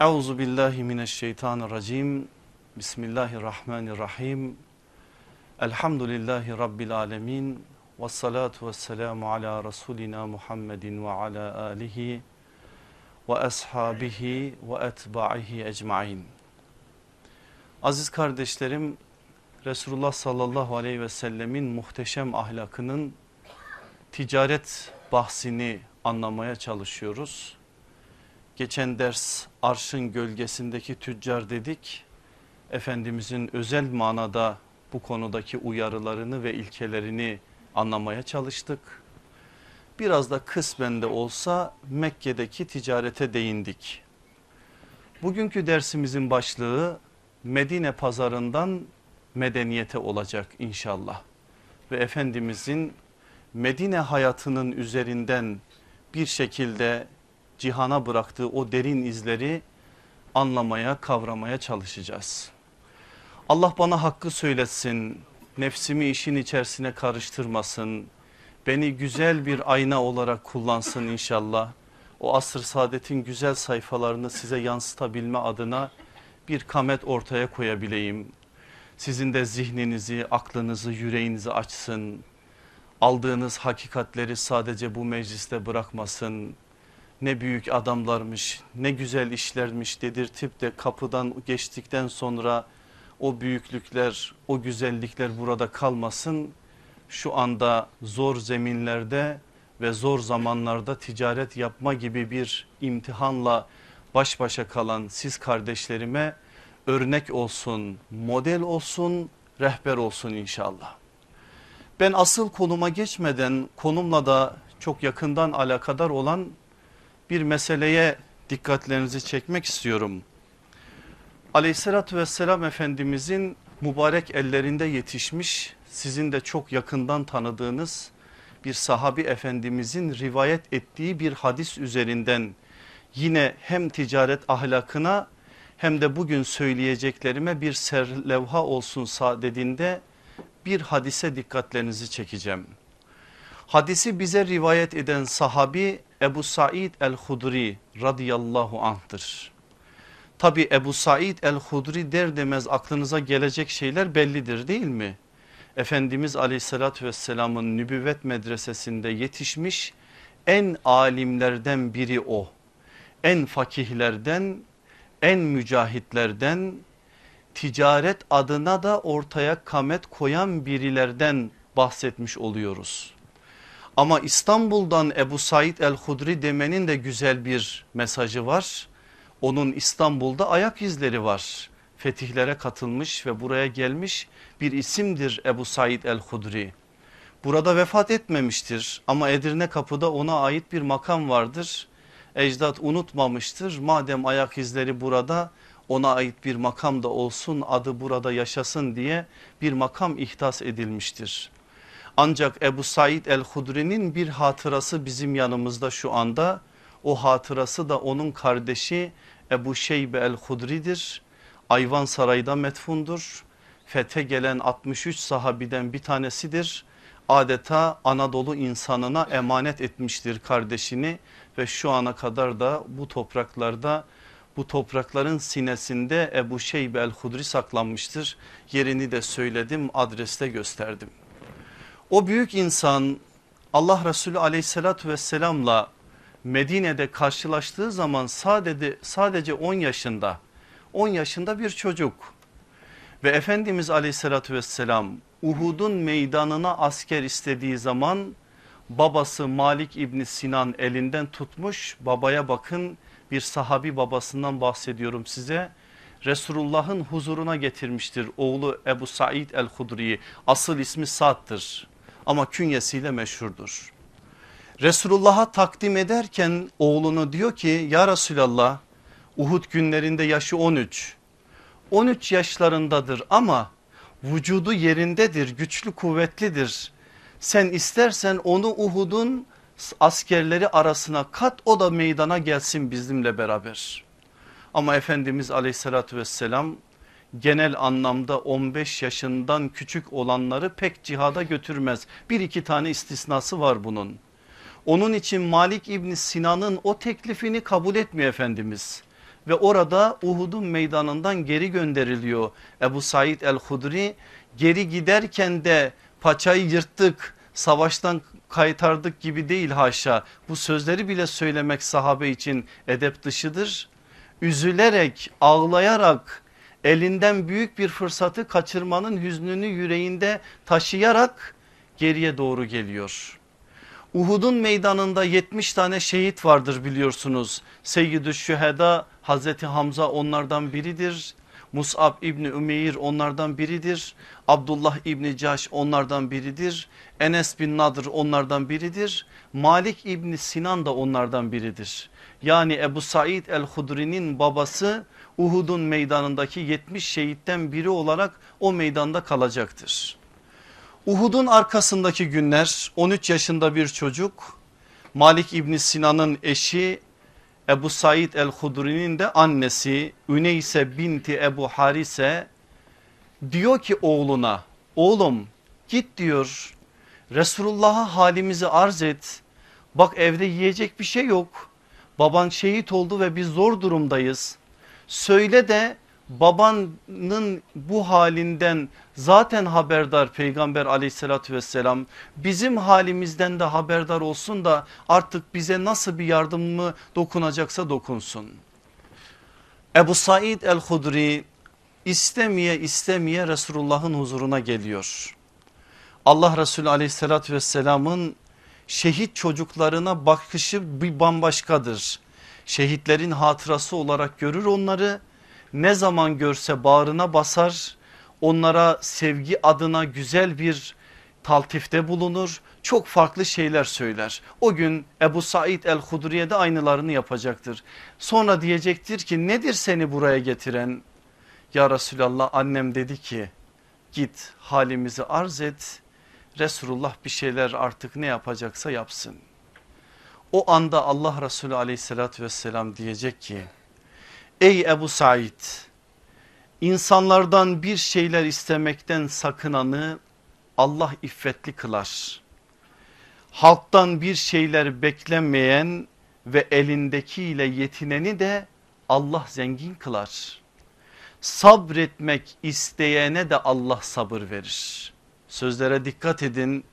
Euzu billahi mineşşeytanirracim. Bismillahirrahmanirrahim. Elhamdülillahi rabbil alamin. Ves salatu vesselamu ala rasulina Muhammedin ve ala alihi ve ashabihi ve etba'ihi ecmaîn. Aziz kardeşlerim, Resulullah sallallahu aleyhi ve sellemin muhteşem ahlakının ticaret bahsini anlamaya çalışıyoruz. Geçen ders arşın gölgesindeki tüccar dedik. Efendimizin özel manada bu konudaki uyarılarını ve ilkelerini anlamaya çalıştık. Biraz da kısmen de olsa Mekke'deki ticarete değindik. Bugünkü dersimizin başlığı Medine pazarından medeniyete olacak inşallah. Ve Efendimizin Medine hayatının üzerinden bir şekilde cihana bıraktığı o derin izleri anlamaya kavramaya çalışacağız. Allah bana hakkı söyletsin, nefsimi işin içerisine karıştırmasın, beni güzel bir ayna olarak kullansın inşallah. O asır saadetin güzel sayfalarını size yansıtabilme adına bir kamet ortaya koyabileyim. Sizin de zihninizi, aklınızı, yüreğinizi açsın. Aldığınız hakikatleri sadece bu mecliste bırakmasın. Ne büyük adamlarmış, ne güzel işlermiş dedirtip de kapıdan geçtikten sonra o büyüklükler, o güzellikler burada kalmasın. Şu anda zor zeminlerde ve zor zamanlarda ticaret yapma gibi bir imtihanla baş başa kalan siz kardeşlerime örnek olsun, model olsun, rehber olsun inşallah. Ben asıl konuma geçmeden konumla da çok yakından alakadar olan bir meseleye dikkatlerinizi çekmek istiyorum. Aleyhissalatü vesselam Efendimizin mübarek ellerinde yetişmiş sizin de çok yakından tanıdığınız bir sahabi efendimizin rivayet ettiği bir hadis üzerinden yine hem ticaret ahlakına hem de bugün söyleyeceklerime bir serlevha olsun sadedinde bir hadise dikkatlerinizi çekeceğim. Hadisi bize rivayet eden sahabi Ebu Said el-Hudri radıyallahu anh'tır. Tabi Ebu Said el-Hudri der demez aklınıza gelecek şeyler bellidir değil mi? Efendimiz aleyhissalatü vesselamın nübüvvet medresesinde yetişmiş en alimlerden biri o. En fakihlerden, en mücahitlerden, ticaret adına da ortaya kamet koyan birilerden bahsetmiş oluyoruz. Ama İstanbul'dan Ebu Said el-Hudri demenin de güzel bir mesajı var. Onun İstanbul'da ayak izleri var. Fetihlere katılmış ve buraya gelmiş bir isimdir Ebu Said el-Hudri. Burada vefat etmemiştir ama Edirne kapıda ona ait bir makam vardır. Ecdat unutmamıştır madem ayak izleri burada ona ait bir makam da olsun adı burada yaşasın diye bir makam ihtas edilmiştir. Ancak Ebu Said el-Hudri'nin bir hatırası bizim yanımızda şu anda. O hatırası da onun kardeşi Ebu Şeybe el-Hudri'dir. Ayvan Saray'da metfundur. Fethe gelen 63 sahabiden bir tanesidir. Adeta Anadolu insanına emanet etmiştir kardeşini ve şu ana kadar da bu topraklarda bu toprakların sinesinde Ebu Şeybe el-Hudri saklanmıştır. Yerini de söyledim adreste gösterdim. O büyük insan Allah Resulü aleyhissalatü vesselamla Medine'de karşılaştığı zaman sadece, sadece 10 yaşında 10 yaşında bir çocuk. Ve Efendimiz aleyhissalatü vesselam Uhud'un meydanına asker istediği zaman babası Malik İbni Sinan elinden tutmuş babaya bakın bir sahabi babasından bahsediyorum size. Resulullah'ın huzuruna getirmiştir oğlu Ebu Said el-Hudri'yi. Asıl ismi Sa'd'dır ama künyesiyle meşhurdur. Resulullah'a takdim ederken oğlunu diyor ki ya Resulallah Uhud günlerinde yaşı 13. 13 yaşlarındadır ama vücudu yerindedir güçlü kuvvetlidir. Sen istersen onu Uhud'un askerleri arasına kat o da meydana gelsin bizimle beraber. Ama Efendimiz aleyhissalatü vesselam genel anlamda 15 yaşından küçük olanları pek cihada götürmez. Bir iki tane istisnası var bunun. Onun için Malik İbni Sinan'ın o teklifini kabul etmiyor Efendimiz. ve orada Uhud'un meydanından geri gönderiliyor. Ebu Said el-Hudri geri giderken de paçayı yırttık savaştan kaytardık gibi değil haşa. Bu sözleri bile söylemek sahabe için edep dışıdır. Üzülerek ağlayarak elinden büyük bir fırsatı kaçırmanın hüznünü yüreğinde taşıyarak geriye doğru geliyor. Uhud'un meydanında 70 tane şehit vardır biliyorsunuz. Seyyidü Şüheda Hazreti Hamza onlardan biridir. Mus'ab İbni Ümeyr onlardan biridir. Abdullah İbni Caş onlardan biridir. Enes bin Nadr onlardan biridir. Malik İbni Sinan da onlardan biridir. Yani Ebu Said el-Hudri'nin babası Uhud'un meydanındaki 70 şehitten biri olarak o meydanda kalacaktır. Uhud'un arkasındaki günler 13 yaşında bir çocuk Malik İbni Sinan'ın eşi Ebu Said el-Hudri'nin de annesi Üneyse binti Ebu Harise diyor ki oğluna oğlum git diyor Resulullah'a halimizi arz et. Bak evde yiyecek bir şey yok. Baban şehit oldu ve biz zor durumdayız söyle de babanın bu halinden zaten haberdar peygamber aleyhissalatü vesselam bizim halimizden de haberdar olsun da artık bize nasıl bir yardımı dokunacaksa dokunsun. Ebu Said el-Hudri istemeye istemeye Resulullah'ın huzuruna geliyor. Allah Resulü aleyhissalatü vesselamın şehit çocuklarına bakışı bir bambaşkadır. Şehitlerin hatırası olarak görür onları ne zaman görse bağrına basar onlara sevgi adına güzel bir taltifte bulunur çok farklı şeyler söyler. O gün Ebu Said el-Hudriye de aynılarını yapacaktır. Sonra diyecektir ki nedir seni buraya getiren? Ya Resulallah annem dedi ki git halimizi arz et Resulullah bir şeyler artık ne yapacaksa yapsın. O anda Allah Resulü aleyhissalatü vesselam diyecek ki ey Ebu Said insanlardan bir şeyler istemekten sakınanı Allah iffetli kılar. Halktan bir şeyler beklenmeyen ve elindekiyle yetineni de Allah zengin kılar. Sabretmek isteyene de Allah sabır verir. Sözlere dikkat edin.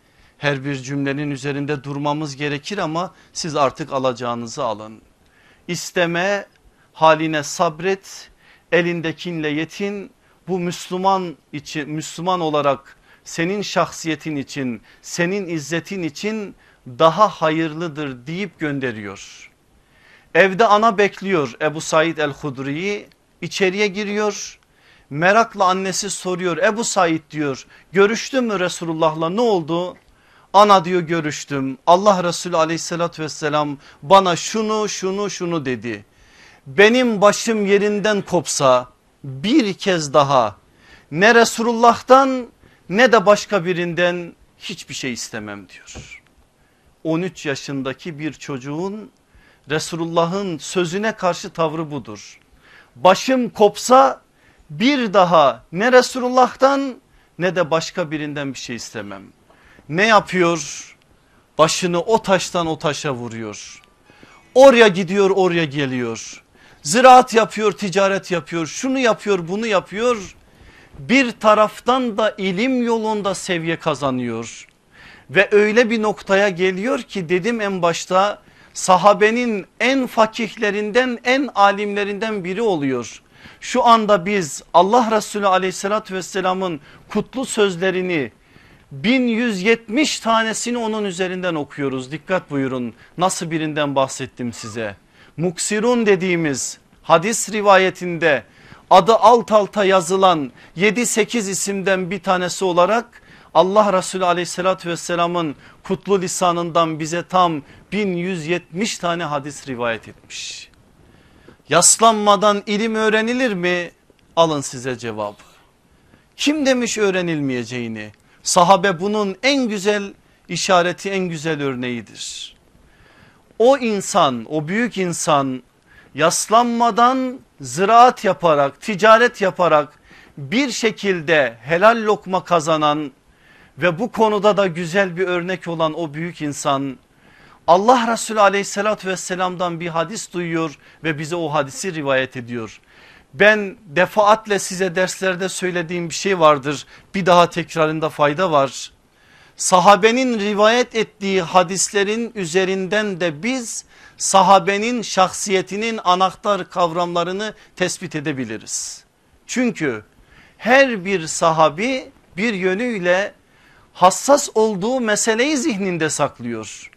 Her bir cümlenin üzerinde durmamız gerekir ama siz artık alacağınızı alın. İsteme haline sabret elindekinle yetin bu Müslüman için Müslüman olarak senin şahsiyetin için senin izzetin için daha hayırlıdır deyip gönderiyor. Evde ana bekliyor Ebu Said el-Hudri'yi içeriye giriyor. Merakla annesi soruyor Ebu Said diyor görüştün mü Resulullah'la ne oldu? Ana diyor görüştüm Allah Resulü aleyhissalatü vesselam bana şunu şunu şunu dedi benim başım yerinden kopsa bir kez daha ne Resulullah'tan ne de başka birinden hiçbir şey istemem diyor. 13 yaşındaki bir çocuğun Resulullah'ın sözüne karşı tavrı budur. Başım kopsa bir daha ne Resulullah'tan ne de başka birinden bir şey istemem. Ne yapıyor? Başını o taştan o taşa vuruyor. Oraya gidiyor oraya geliyor. Ziraat yapıyor, ticaret yapıyor, şunu yapıyor, bunu yapıyor. Bir taraftan da ilim yolunda seviye kazanıyor. Ve öyle bir noktaya geliyor ki dedim en başta sahabenin en fakihlerinden en alimlerinden biri oluyor. Şu anda biz Allah Resulü aleyhissalatü vesselamın kutlu sözlerini 1170 tanesini onun üzerinden okuyoruz. Dikkat buyurun nasıl birinden bahsettim size muksirun dediğimiz hadis rivayetinde adı alt alta yazılan 7-8 isimden bir tanesi olarak Allah Resulü aleyhissalatü vesselamın kutlu lisanından bize tam 1170 tane hadis rivayet etmiş. Yaslanmadan ilim öğrenilir mi? Alın size cevabı. Kim demiş öğrenilmeyeceğini? Sahabe bunun en güzel işareti en güzel örneğidir o insan o büyük insan yaslanmadan ziraat yaparak ticaret yaparak bir şekilde helal lokma kazanan ve bu konuda da güzel bir örnek olan o büyük insan Allah Resulü aleyhissalatü vesselamdan bir hadis duyuyor ve bize o hadisi rivayet ediyor. Ben defaatle size derslerde söylediğim bir şey vardır bir daha tekrarında fayda var. Sahabenin rivayet ettiği hadislerin üzerinden de biz sahabenin şahsiyetinin anahtar kavramlarını tespit edebiliriz. Çünkü her bir sahabi bir yönüyle hassas olduğu meseleyi zihninde saklıyor.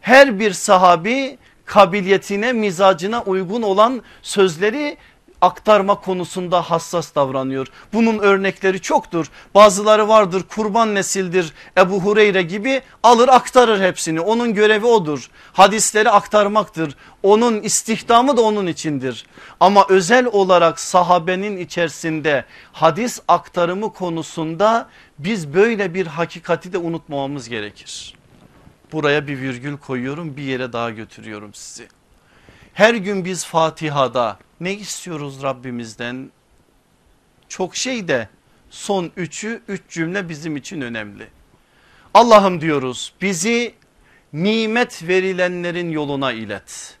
Her bir sahabi kabiliyetine mizacına uygun olan sözleri aktarma konusunda hassas davranıyor. Bunun örnekleri çoktur. Bazıları vardır kurban nesildir Ebu Hureyre gibi alır aktarır hepsini. Onun görevi odur. Hadisleri aktarmaktır. Onun istihdamı da onun içindir. Ama özel olarak sahabenin içerisinde hadis aktarımı konusunda biz böyle bir hakikati de unutmamamız gerekir. Buraya bir virgül koyuyorum bir yere daha götürüyorum sizi. Her gün biz Fatiha'da ne istiyoruz Rabbimizden? Çok şey de son üçü üç cümle bizim için önemli. Allah'ım diyoruz bizi nimet verilenlerin yoluna ilet.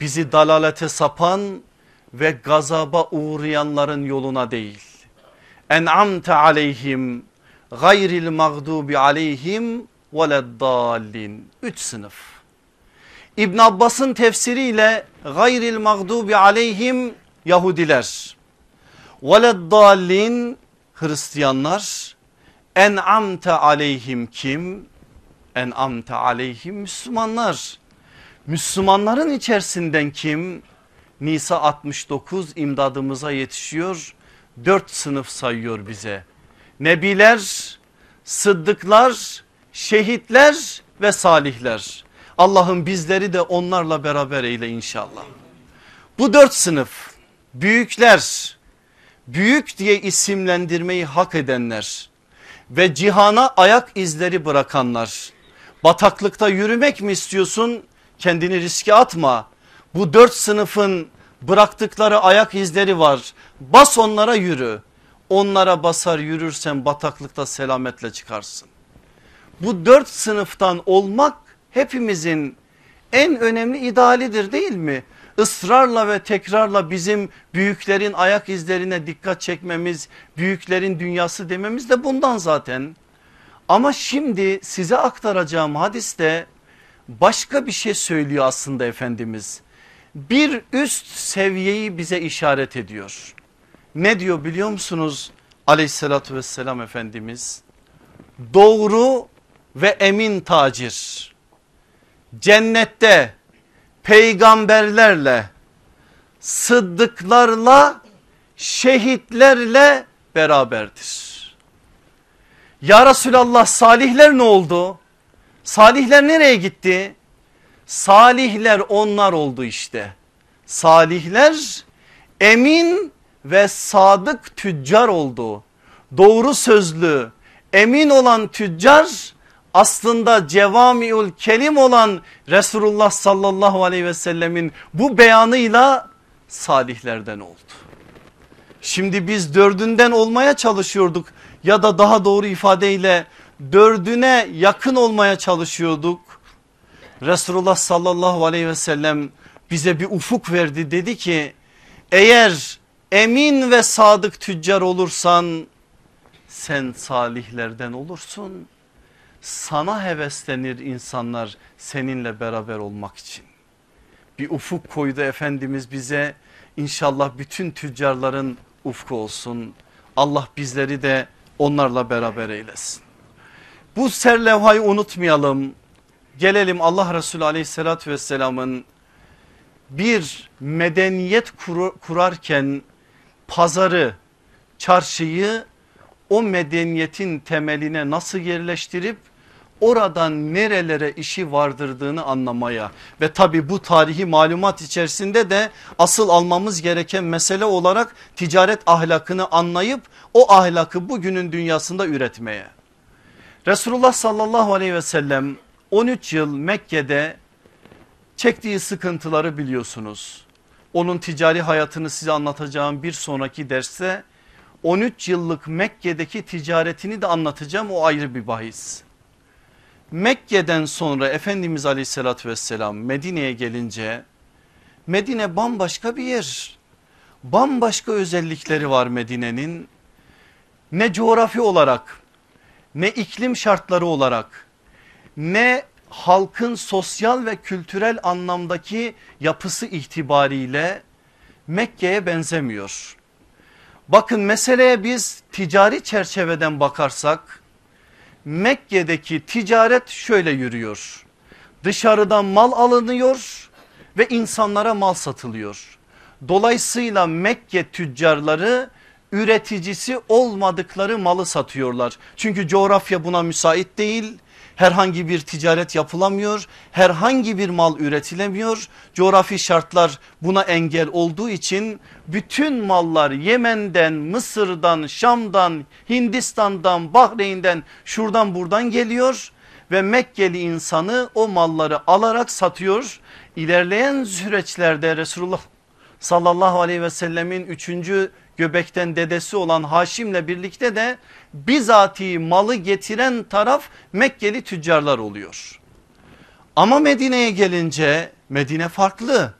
Bizi dalalete sapan ve gazaba uğrayanların yoluna değil. En'amte aleyhim gayril mağdubi aleyhim veleddallin. Üç sınıf. İbn Abbas'ın tefsiriyle gayril mağdubi aleyhim Yahudiler. Veleddallin Hristiyanlar. En'amte aleyhim kim? En'amte aleyhim Müslümanlar. Müslümanların içerisinden kim? Nisa 69 imdadımıza yetişiyor. Dört sınıf sayıyor bize. Nebiler, sıddıklar, şehitler ve salihler. Allah'ım bizleri de onlarla beraber eyle inşallah. Bu dört sınıf büyükler, büyük diye isimlendirmeyi hak edenler ve cihana ayak izleri bırakanlar. Bataklıkta yürümek mi istiyorsun? Kendini riske atma. Bu dört sınıfın bıraktıkları ayak izleri var. Bas onlara yürü. Onlara basar yürürsen bataklıkta selametle çıkarsın. Bu dört sınıftan olmak hepimizin en önemli idealidir değil mi? Israrla ve tekrarla bizim büyüklerin ayak izlerine dikkat çekmemiz, büyüklerin dünyası dememiz de bundan zaten. Ama şimdi size aktaracağım hadiste başka bir şey söylüyor aslında Efendimiz. Bir üst seviyeyi bize işaret ediyor. Ne diyor biliyor musunuz aleyhissalatü vesselam Efendimiz? Doğru ve emin tacir cennette peygamberlerle sıddıklarla şehitlerle beraberdir. Ya Resulallah salihler ne oldu? Salihler nereye gitti? Salihler onlar oldu işte. Salihler emin ve sadık tüccar oldu. Doğru sözlü emin olan tüccar aslında cevamiül kelim olan Resulullah sallallahu aleyhi ve sellemin bu beyanıyla salihlerden oldu. Şimdi biz dördünden olmaya çalışıyorduk ya da daha doğru ifadeyle dördüne yakın olmaya çalışıyorduk. Resulullah sallallahu aleyhi ve sellem bize bir ufuk verdi dedi ki eğer emin ve sadık tüccar olursan sen salihlerden olursun sana heveslenir insanlar seninle beraber olmak için. Bir ufuk koydu Efendimiz bize inşallah bütün tüccarların ufku olsun. Allah bizleri de onlarla beraber eylesin. Bu serlevhayı unutmayalım. Gelelim Allah Resulü aleyhissalatü vesselamın bir medeniyet kurarken pazarı, çarşıyı o medeniyetin temeline nasıl yerleştirip oradan nerelere işi vardırdığını anlamaya ve tabi bu tarihi malumat içerisinde de asıl almamız gereken mesele olarak ticaret ahlakını anlayıp o ahlakı bugünün dünyasında üretmeye. Resulullah sallallahu aleyhi ve sellem 13 yıl Mekke'de çektiği sıkıntıları biliyorsunuz. Onun ticari hayatını size anlatacağım bir sonraki derste 13 yıllık Mekke'deki ticaretini de anlatacağım o ayrı bir bahis. Mekke'den sonra Efendimiz aleyhissalatü vesselam Medine'ye gelince Medine bambaşka bir yer. Bambaşka özellikleri var Medine'nin. Ne coğrafi olarak ne iklim şartları olarak ne halkın sosyal ve kültürel anlamdaki yapısı itibariyle Mekke'ye benzemiyor. Bakın meseleye biz ticari çerçeveden bakarsak Mekke'deki ticaret şöyle yürüyor. Dışarıdan mal alınıyor ve insanlara mal satılıyor. Dolayısıyla Mekke tüccarları üreticisi olmadıkları malı satıyorlar. Çünkü coğrafya buna müsait değil herhangi bir ticaret yapılamıyor, herhangi bir mal üretilemiyor. Coğrafi şartlar buna engel olduğu için bütün mallar Yemen'den, Mısır'dan, Şam'dan, Hindistan'dan, Bahreyn'den şuradan buradan geliyor ve Mekkeli insanı o malları alarak satıyor. İlerleyen süreçlerde Resulullah sallallahu aleyhi ve sellemin üçüncü göbekten dedesi olan Haşim'le birlikte de bizatihi malı getiren taraf Mekkeli tüccarlar oluyor. Ama Medine'ye gelince Medine farklı.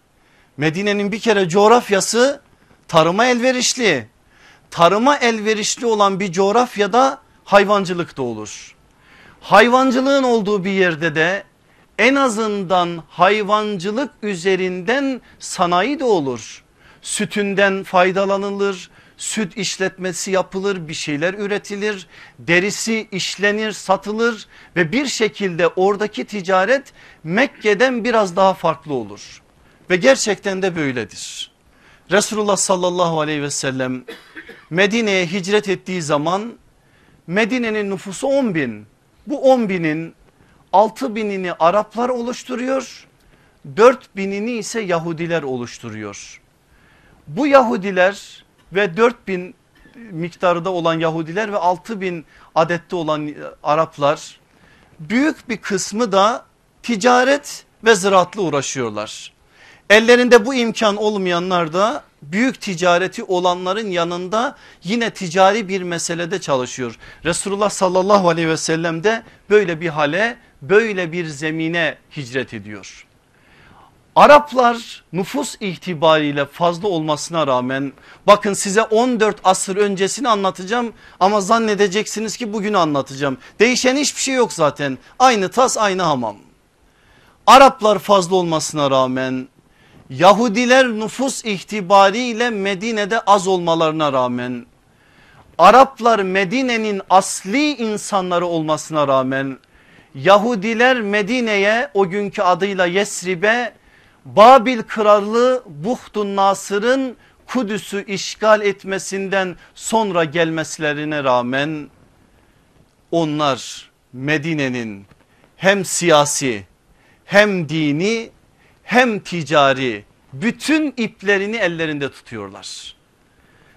Medine'nin bir kere coğrafyası tarıma elverişli. Tarıma elverişli olan bir coğrafyada hayvancılık da olur. Hayvancılığın olduğu bir yerde de en azından hayvancılık üzerinden sanayi de olur sütünden faydalanılır, süt işletmesi yapılır, bir şeyler üretilir, derisi işlenir, satılır ve bir şekilde oradaki ticaret Mekke'den biraz daha farklı olur. Ve gerçekten de böyledir. Resulullah sallallahu aleyhi ve sellem Medine'ye hicret ettiği zaman Medine'nin nüfusu 10 bin. Bu 10 binin 6 binini Araplar oluşturuyor, 4 binini ise Yahudiler oluşturuyor. Bu Yahudiler ve 4000 miktarda olan Yahudiler ve 6000 adette olan Araplar büyük bir kısmı da ticaret ve ziraatla uğraşıyorlar. Ellerinde bu imkan olmayanlar da büyük ticareti olanların yanında yine ticari bir meselede çalışıyor. Resulullah sallallahu aleyhi ve sellem de böyle bir hale böyle bir zemine hicret ediyor. Araplar nüfus itibariyle fazla olmasına rağmen bakın size 14 asır öncesini anlatacağım ama zannedeceksiniz ki bugünü anlatacağım. Değişen hiçbir şey yok zaten aynı tas aynı hamam. Araplar fazla olmasına rağmen Yahudiler nüfus itibariyle Medine'de az olmalarına rağmen Araplar Medine'nin asli insanları olmasına rağmen Yahudiler Medine'ye o günkü adıyla Yesrib'e Babil krallığı Buhtun Nasır'ın Kudüs'ü işgal etmesinden sonra gelmeslerine rağmen onlar Medine'nin hem siyasi hem dini hem ticari bütün iplerini ellerinde tutuyorlar.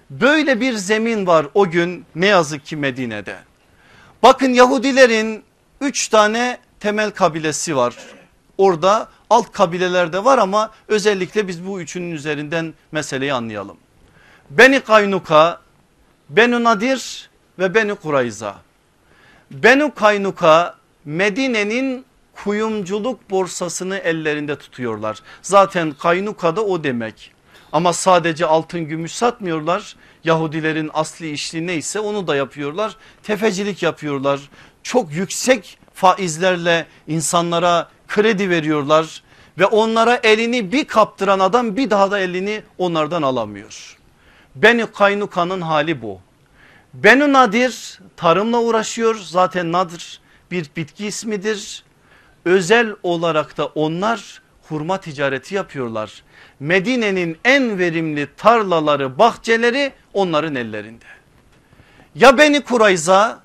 Böyle bir zemin var o gün ne yazık ki Medine'de. Bakın Yahudilerin üç tane temel kabilesi var. Orada alt kabilelerde var ama özellikle biz bu üçünün üzerinden meseleyi anlayalım. Beni Kaynuka, Benu Nadir ve Beni Kurayza. Benu Kaynuka Medine'nin kuyumculuk borsasını ellerinde tutuyorlar. Zaten Kaynuka da o demek. Ama sadece altın gümüş satmıyorlar. Yahudilerin asli işliği neyse onu da yapıyorlar. Tefecilik yapıyorlar. Çok yüksek faizlerle insanlara kredi veriyorlar ve onlara elini bir kaptıran adam bir daha da elini onlardan alamıyor. Beni Kaynuka'nın hali bu. Beni Nadir tarımla uğraşıyor zaten Nadir bir bitki ismidir. Özel olarak da onlar hurma ticareti yapıyorlar. Medine'nin en verimli tarlaları bahçeleri onların ellerinde. Ya Beni Kurayza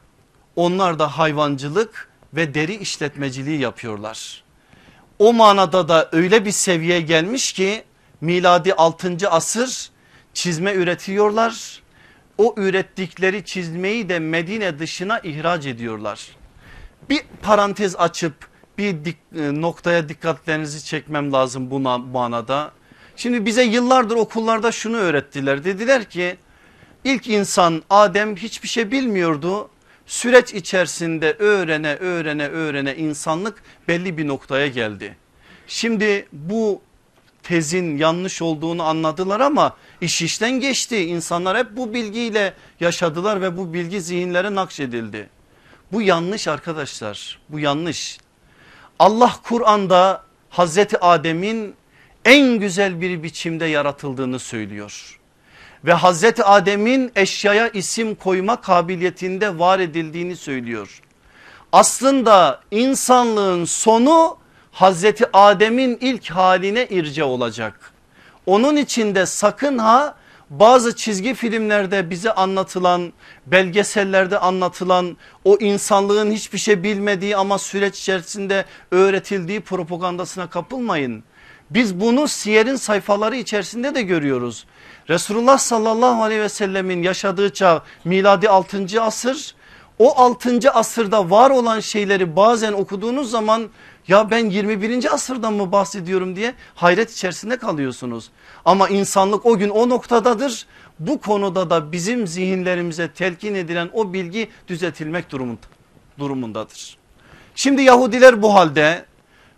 onlar da hayvancılık ve deri işletmeciliği yapıyorlar o manada da öyle bir seviyeye gelmiş ki miladi 6. asır çizme üretiyorlar. O ürettikleri çizmeyi de Medine dışına ihraç ediyorlar. Bir parantez açıp bir dik, e, noktaya dikkatlerinizi çekmem lazım bu manada. Şimdi bize yıllardır okullarda şunu öğrettiler. Dediler ki ilk insan Adem hiçbir şey bilmiyordu süreç içerisinde öğrene öğrene öğrene insanlık belli bir noktaya geldi. Şimdi bu tezin yanlış olduğunu anladılar ama iş işten geçti. İnsanlar hep bu bilgiyle yaşadılar ve bu bilgi zihinlere nakşedildi. Bu yanlış arkadaşlar bu yanlış. Allah Kur'an'da Hazreti Adem'in en güzel bir biçimde yaratıldığını söylüyor. Ve Hazreti Adem'in eşyaya isim koyma kabiliyetinde var edildiğini söylüyor. Aslında insanlığın sonu Hazreti Adem'in ilk haline irce olacak. Onun içinde sakın ha bazı çizgi filmlerde bize anlatılan belgesellerde anlatılan o insanlığın hiçbir şey bilmediği ama süreç içerisinde öğretildiği propagandasına kapılmayın. Biz bunu siyerin sayfaları içerisinde de görüyoruz. Resulullah sallallahu aleyhi ve sellemin yaşadığı çağ miladi 6. asır o 6. asırda var olan şeyleri bazen okuduğunuz zaman ya ben 21. asırdan mı bahsediyorum diye hayret içerisinde kalıyorsunuz. Ama insanlık o gün o noktadadır. Bu konuda da bizim zihinlerimize telkin edilen o bilgi düzeltilmek durumundadır. Şimdi Yahudiler bu halde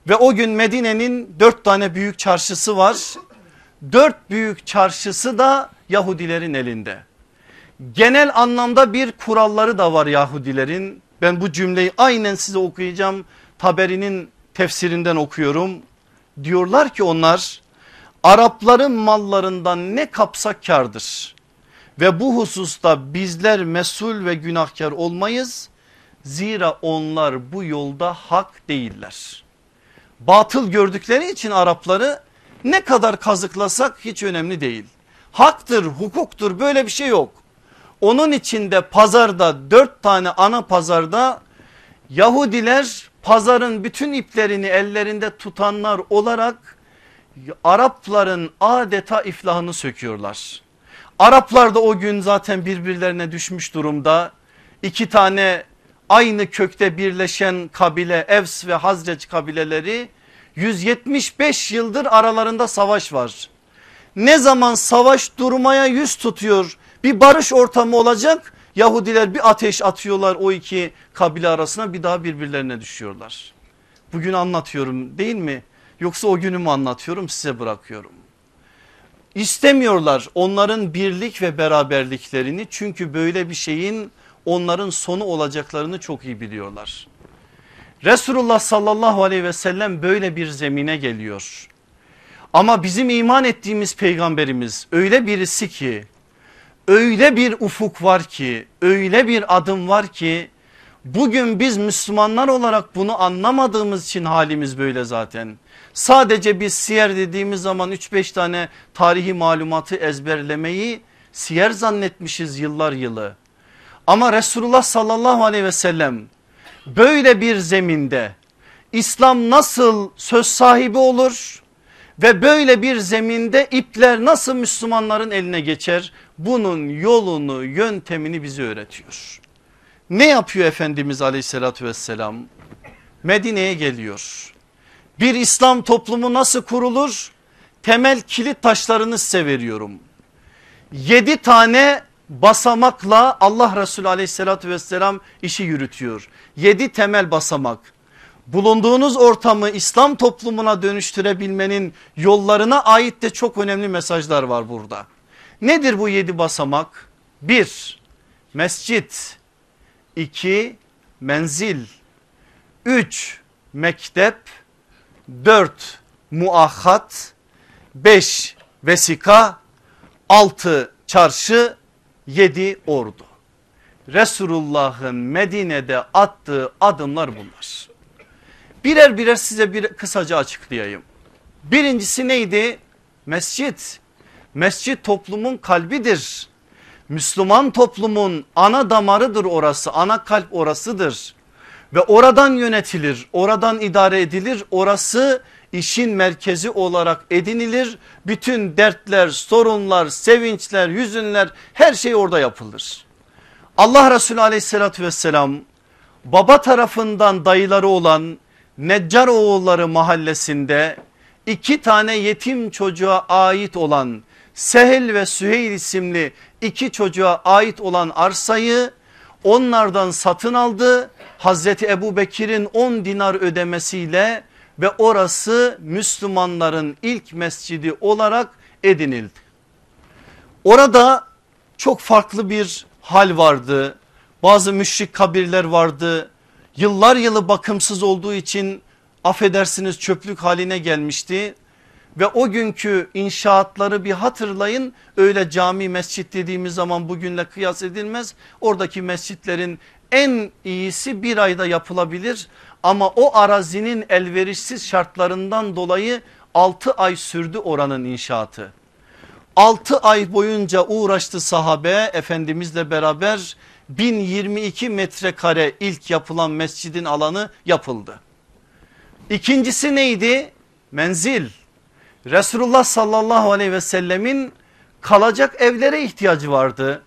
ve o gün Medine'nin dört tane büyük çarşısı var. Dört büyük çarşısı da Yahudilerin elinde. Genel anlamda bir kuralları da var Yahudilerin. Ben bu cümleyi aynen size okuyacağım. Taberi'nin tefsirinden okuyorum. Diyorlar ki onlar Arapların mallarından ne kapsak kardır. Ve bu hususta bizler mesul ve günahkar olmayız. Zira onlar bu yolda hak değiller. Batıl gördükleri için Arapları ne kadar kazıklasak hiç önemli değil. Haktır, hukuktur böyle bir şey yok. Onun içinde pazarda dört tane ana pazarda Yahudiler pazarın bütün iplerini ellerinde tutanlar olarak Arapların adeta iflahını söküyorlar. Araplar da o gün zaten birbirlerine düşmüş durumda. İki tane aynı kökte birleşen kabile Evs ve Hazreç kabileleri 175 yıldır aralarında savaş var. Ne zaman savaş durmaya yüz tutuyor bir barış ortamı olacak Yahudiler bir ateş atıyorlar o iki kabile arasına bir daha birbirlerine düşüyorlar. Bugün anlatıyorum değil mi? Yoksa o günü mü anlatıyorum size bırakıyorum. İstemiyorlar onların birlik ve beraberliklerini çünkü böyle bir şeyin onların sonu olacaklarını çok iyi biliyorlar. Resulullah sallallahu aleyhi ve sellem böyle bir zemine geliyor. Ama bizim iman ettiğimiz peygamberimiz öyle birisi ki öyle bir ufuk var ki öyle bir adım var ki bugün biz Müslümanlar olarak bunu anlamadığımız için halimiz böyle zaten. Sadece biz siyer dediğimiz zaman 3-5 tane tarihi malumatı ezberlemeyi siyer zannetmişiz yıllar yılı. Ama Resulullah sallallahu aleyhi ve sellem böyle bir zeminde İslam nasıl söz sahibi olur ve böyle bir zeminde ipler nasıl Müslümanların eline geçer bunun yolunu yöntemini bize öğretiyor. Ne yapıyor Efendimiz aleyhissalatü vesselam? Medine'ye geliyor. Bir İslam toplumu nasıl kurulur? Temel kilit taşlarını size veriyorum. Yedi tane basamakla Allah Resulü aleyhissalatü vesselam işi yürütüyor. Yedi temel basamak. Bulunduğunuz ortamı İslam toplumuna dönüştürebilmenin yollarına ait de çok önemli mesajlar var burada. Nedir bu yedi basamak? Bir mescit, iki menzil, üç mektep, dört muahat, beş vesika, altı çarşı, yedi ordu. Resulullah'ın Medine'de attığı adımlar bunlar. Birer birer size bir kısaca açıklayayım. Birincisi neydi? Mescit. Mescit toplumun kalbidir. Müslüman toplumun ana damarıdır orası ana kalp orasıdır. Ve oradan yönetilir oradan idare edilir orası işin merkezi olarak edinilir. Bütün dertler sorunlar sevinçler hüzünler her şey orada yapılır. Allah Resulü aleyhissalatü vesselam baba tarafından dayıları olan Neccar oğulları mahallesinde iki tane yetim çocuğa ait olan Sehel ve Süheyl isimli iki çocuğa ait olan arsayı onlardan satın aldı. Hazreti Ebu Bekir'in 10 dinar ödemesiyle ve orası Müslümanların ilk mescidi olarak edinildi. Orada çok farklı bir hal vardı. Bazı müşrik kabirler vardı. Yıllar yılı bakımsız olduğu için affedersiniz çöplük haline gelmişti. Ve o günkü inşaatları bir hatırlayın öyle cami mescit dediğimiz zaman bugünle kıyas edilmez. Oradaki mescitlerin en iyisi bir ayda yapılabilir ama o arazinin elverişsiz şartlarından dolayı 6 ay sürdü oranın inşaatı. 6 ay boyunca uğraştı sahabe efendimizle beraber 1022 metrekare ilk yapılan mescidin alanı yapıldı. İkincisi neydi? Menzil. Resulullah sallallahu aleyhi ve sellemin kalacak evlere ihtiyacı vardı.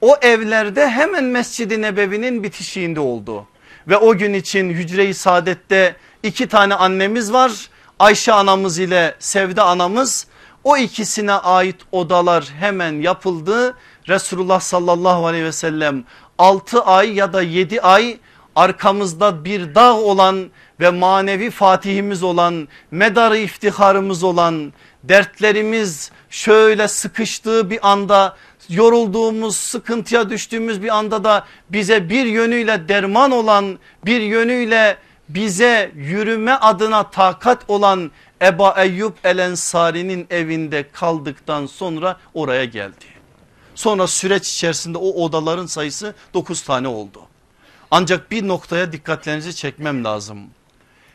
O evlerde hemen Mescid-i Nebevi'nin bitişiğinde oldu. Ve o gün için Hücre-i Saadet'te iki tane annemiz var. Ayşe anamız ile Sevde anamız o ikisine ait odalar hemen yapıldı. Resulullah sallallahu aleyhi ve sellem 6 ay ya da 7 ay arkamızda bir dağ olan ve manevi fatihimiz olan medarı iftiharımız olan dertlerimiz şöyle sıkıştığı bir anda yorulduğumuz sıkıntıya düştüğümüz bir anda da bize bir yönüyle derman olan bir yönüyle bize yürüme adına takat olan Eba Eyyub El Ensari'nin evinde kaldıktan sonra oraya geldi. Sonra süreç içerisinde o odaların sayısı 9 tane oldu. Ancak bir noktaya dikkatlerinizi çekmem lazım.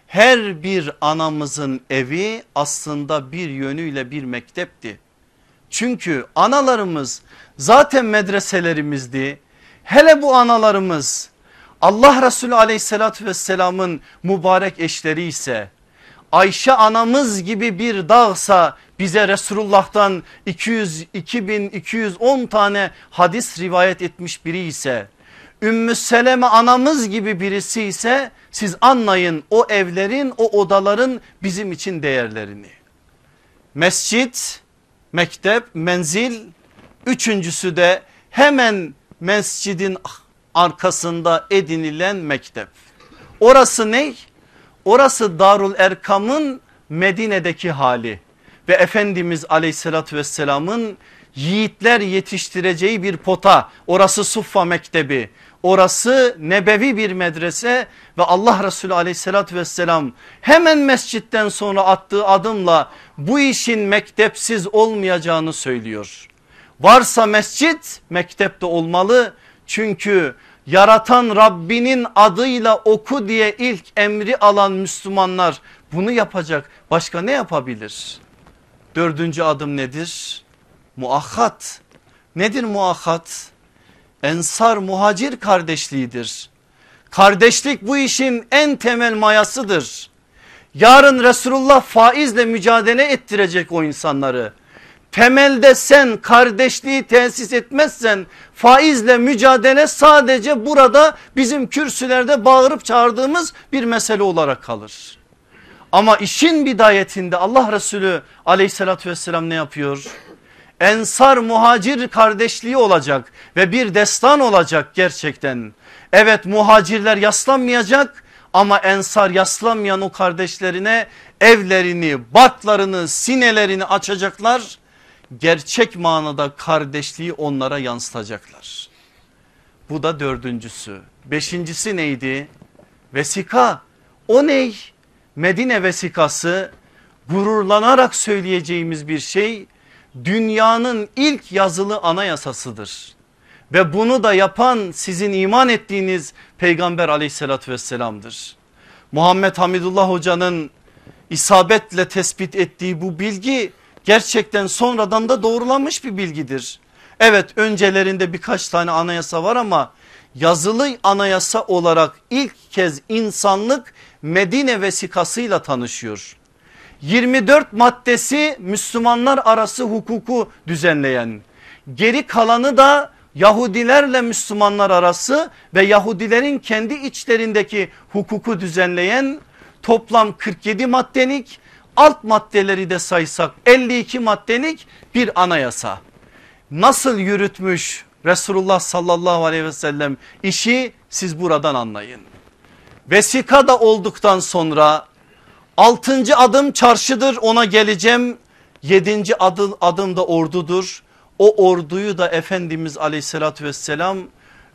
Her bir anamızın evi aslında bir yönüyle bir mektepti. Çünkü analarımız zaten medreselerimizdi. Hele bu analarımız Allah Resulü aleyhissalatü vesselamın mübarek eşleri ise Ayşe anamız gibi bir dağsa bize Resulullah'tan 200 2210 tane hadis rivayet etmiş biri ise Ümmü Seleme anamız gibi birisi ise siz anlayın o evlerin o odaların bizim için değerlerini. Mescit, mektep, menzil üçüncüsü de hemen mescidin arkasında edinilen mektep. Orası ne? Orası Darul Erkam'ın Medine'deki hali ve Efendimiz aleyhissalatü vesselamın yiğitler yetiştireceği bir pota orası Suffa Mektebi orası nebevi bir medrese ve Allah Resulü aleyhissalatü vesselam hemen mescitten sonra attığı adımla bu işin mektepsiz olmayacağını söylüyor. Varsa mescit mektepte olmalı çünkü yaratan Rabbinin adıyla oku diye ilk emri alan Müslümanlar bunu yapacak başka ne yapabilir? Dördüncü adım nedir? Muakhat. Nedir muakhat? Ensar muhacir kardeşliğidir. Kardeşlik bu işin en temel mayasıdır. Yarın Resulullah faizle mücadele ettirecek o insanları temelde sen kardeşliği tesis etmezsen faizle mücadele sadece burada bizim kürsülerde bağırıp çağırdığımız bir mesele olarak kalır. Ama işin bidayetinde Allah Resulü aleyhissalatü vesselam ne yapıyor? Ensar muhacir kardeşliği olacak ve bir destan olacak gerçekten. Evet muhacirler yaslanmayacak ama ensar yaslanmayan o kardeşlerine evlerini, batlarını, sinelerini açacaklar gerçek manada kardeşliği onlara yansıtacaklar. Bu da dördüncüsü. Beşincisi neydi? Vesika. O ney? Medine vesikası gururlanarak söyleyeceğimiz bir şey dünyanın ilk yazılı anayasasıdır. Ve bunu da yapan sizin iman ettiğiniz peygamber aleyhissalatü vesselamdır. Muhammed Hamidullah hocanın isabetle tespit ettiği bu bilgi gerçekten sonradan da doğrulanmış bir bilgidir. Evet öncelerinde birkaç tane anayasa var ama yazılı anayasa olarak ilk kez insanlık Medine vesikasıyla tanışıyor. 24 maddesi Müslümanlar arası hukuku düzenleyen geri kalanı da Yahudilerle Müslümanlar arası ve Yahudilerin kendi içlerindeki hukuku düzenleyen toplam 47 maddelik alt maddeleri de saysak 52 maddelik bir anayasa. Nasıl yürütmüş Resulullah sallallahu aleyhi ve sellem işi siz buradan anlayın. Vesika da olduktan sonra altıncı adım çarşıdır ona geleceğim. Yedinci adım, adım da ordudur. O orduyu da Efendimiz aleyhissalatü vesselam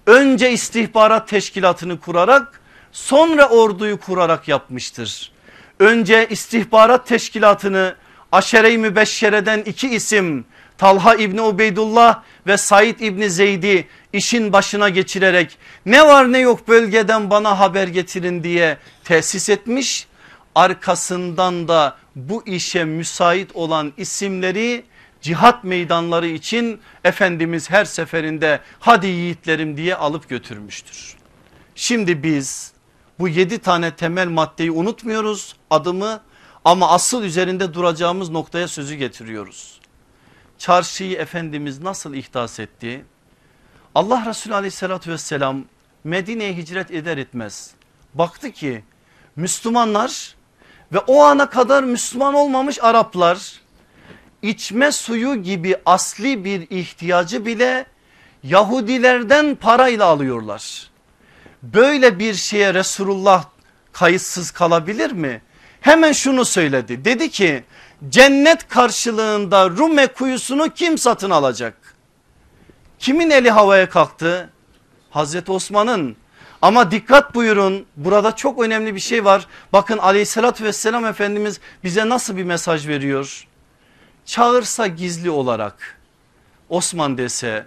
önce istihbarat teşkilatını kurarak sonra orduyu kurarak yapmıştır. Önce istihbarat teşkilatını aşere-i mübeşşereden iki isim Talha İbni Ubeydullah ve Said İbni Zeydi işin başına geçirerek ne var ne yok bölgeden bana haber getirin diye tesis etmiş. Arkasından da bu işe müsait olan isimleri cihat meydanları için Efendimiz her seferinde hadi yiğitlerim diye alıp götürmüştür. Şimdi biz bu yedi tane temel maddeyi unutmuyoruz adımı ama asıl üzerinde duracağımız noktaya sözü getiriyoruz. Çarşıyı Efendimiz nasıl ihdas etti? Allah Resulü aleyhissalatü vesselam Medine'ye hicret eder etmez. Baktı ki Müslümanlar ve o ana kadar Müslüman olmamış Araplar içme suyu gibi asli bir ihtiyacı bile Yahudilerden parayla alıyorlar. Böyle bir şeye Resulullah kayıtsız kalabilir mi? Hemen şunu söyledi dedi ki cennet karşılığında Rume kuyusunu kim satın alacak? Kimin eli havaya kalktı? Hazreti Osman'ın ama dikkat buyurun burada çok önemli bir şey var. Bakın aleyhissalatü vesselam Efendimiz bize nasıl bir mesaj veriyor? Çağırsa gizli olarak Osman dese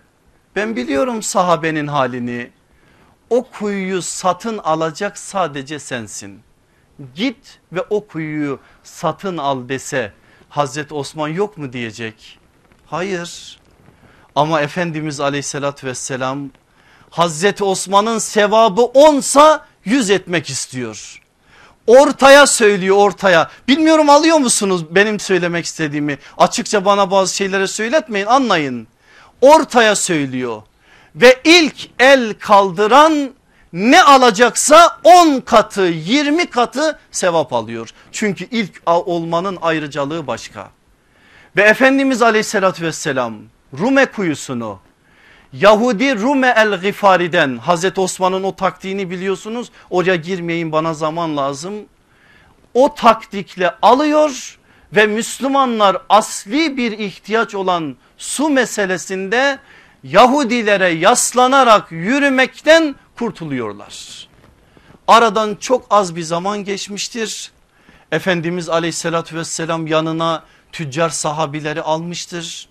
ben biliyorum sahabenin halini o kuyuyu satın alacak sadece sensin. Git ve o kuyuyu satın al dese Hazreti Osman yok mu diyecek? Hayır ama Efendimiz aleyhissalatü vesselam Hazreti Osman'ın sevabı onsa yüz etmek istiyor. Ortaya söylüyor ortaya. Bilmiyorum alıyor musunuz benim söylemek istediğimi? Açıkça bana bazı şeyleri söyletmeyin anlayın. Ortaya söylüyor. Ve ilk el kaldıran ne alacaksa 10 katı 20 katı sevap alıyor. Çünkü ilk olmanın ayrıcalığı başka. Ve Efendimiz aleyhissalatü vesselam Rume kuyusunu Yahudi Rume el Gifari'den Hazreti Osman'ın o taktiğini biliyorsunuz. Oraya girmeyin bana zaman lazım. O taktikle alıyor ve Müslümanlar asli bir ihtiyaç olan su meselesinde Yahudilere yaslanarak yürümekten kurtuluyorlar. Aradan çok az bir zaman geçmiştir. Efendimiz aleyhissalatü vesselam yanına tüccar sahabileri almıştır.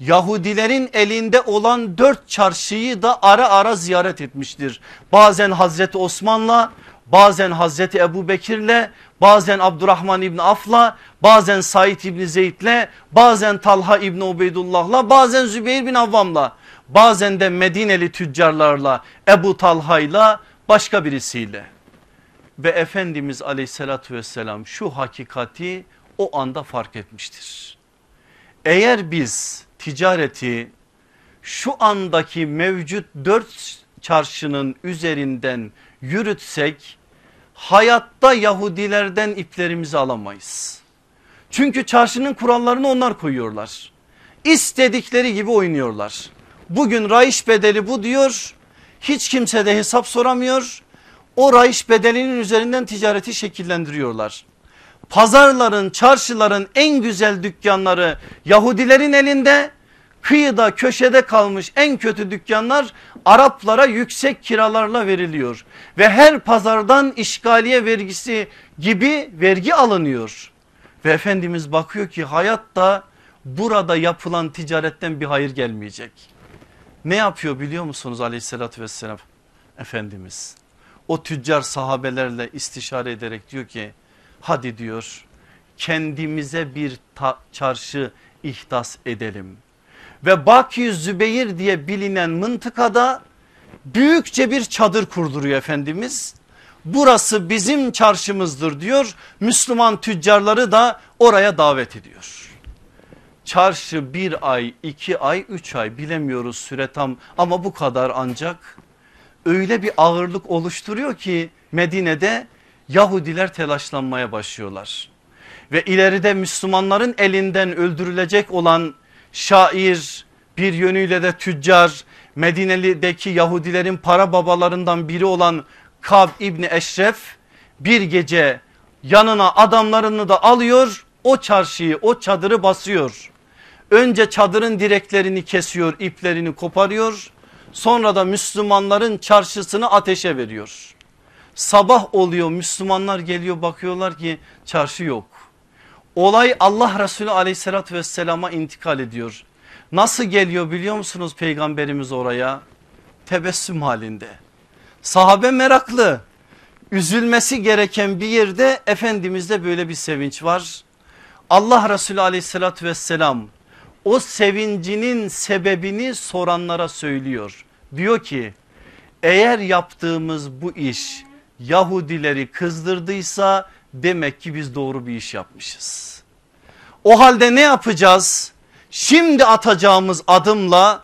Yahudilerin elinde olan dört çarşıyı da ara ara ziyaret etmiştir. Bazen Hazreti Osman'la bazen Hazreti Ebu Bekir'le bazen Abdurrahman İbni Af'la bazen Said İbni Zeyd'le bazen Talha İbni Ubeydullah'la bazen Zübeyir bin Avvam'la bazen de Medineli tüccarlarla Ebu Talha'yla başka birisiyle. Ve Efendimiz aleyhissalatü vesselam şu hakikati o anda fark etmiştir. Eğer biz ticareti şu andaki mevcut dört çarşının üzerinden yürütsek hayatta Yahudilerden iplerimizi alamayız. Çünkü çarşının kurallarını onlar koyuyorlar. İstedikleri gibi oynuyorlar. Bugün raiş bedeli bu diyor. Hiç kimse de hesap soramıyor. O raiş bedelinin üzerinden ticareti şekillendiriyorlar. Pazarların, çarşıların en güzel dükkanları Yahudilerin elinde. Kıyıda köşede kalmış en kötü dükkanlar Araplara yüksek kiralarla veriliyor. Ve her pazardan işgaliye vergisi gibi vergi alınıyor. Ve Efendimiz bakıyor ki hayatta burada yapılan ticaretten bir hayır gelmeyecek. Ne yapıyor biliyor musunuz aleyhissalatü vesselam Efendimiz? O tüccar sahabelerle istişare ederek diyor ki hadi diyor kendimize bir çarşı ihdas edelim. Ve Baki Zübeyir diye bilinen mıntıkada büyükçe bir çadır kurduruyor Efendimiz. Burası bizim çarşımızdır diyor. Müslüman tüccarları da oraya davet ediyor. Çarşı bir ay, iki ay, üç ay bilemiyoruz süre tam ama bu kadar ancak öyle bir ağırlık oluşturuyor ki Medine'de Yahudiler telaşlanmaya başlıyorlar. Ve ileride Müslümanların elinden öldürülecek olan şair bir yönüyle de tüccar Medine'deki Yahudilerin para babalarından biri olan Kab İbni Eşref bir gece yanına adamlarını da alıyor o çarşıyı o çadırı basıyor. Önce çadırın direklerini kesiyor iplerini koparıyor sonra da Müslümanların çarşısını ateşe veriyor. Sabah oluyor Müslümanlar geliyor bakıyorlar ki çarşı yok. Olay Allah Resulü aleyhissalatü vesselama intikal ediyor. Nasıl geliyor biliyor musunuz peygamberimiz oraya? Tebessüm halinde. Sahabe meraklı. Üzülmesi gereken bir yerde Efendimiz'de böyle bir sevinç var. Allah Resulü aleyhissalatü vesselam o sevincinin sebebini soranlara söylüyor. Diyor ki eğer yaptığımız bu iş Yahudileri kızdırdıysa demek ki biz doğru bir iş yapmışız. O halde ne yapacağız? Şimdi atacağımız adımla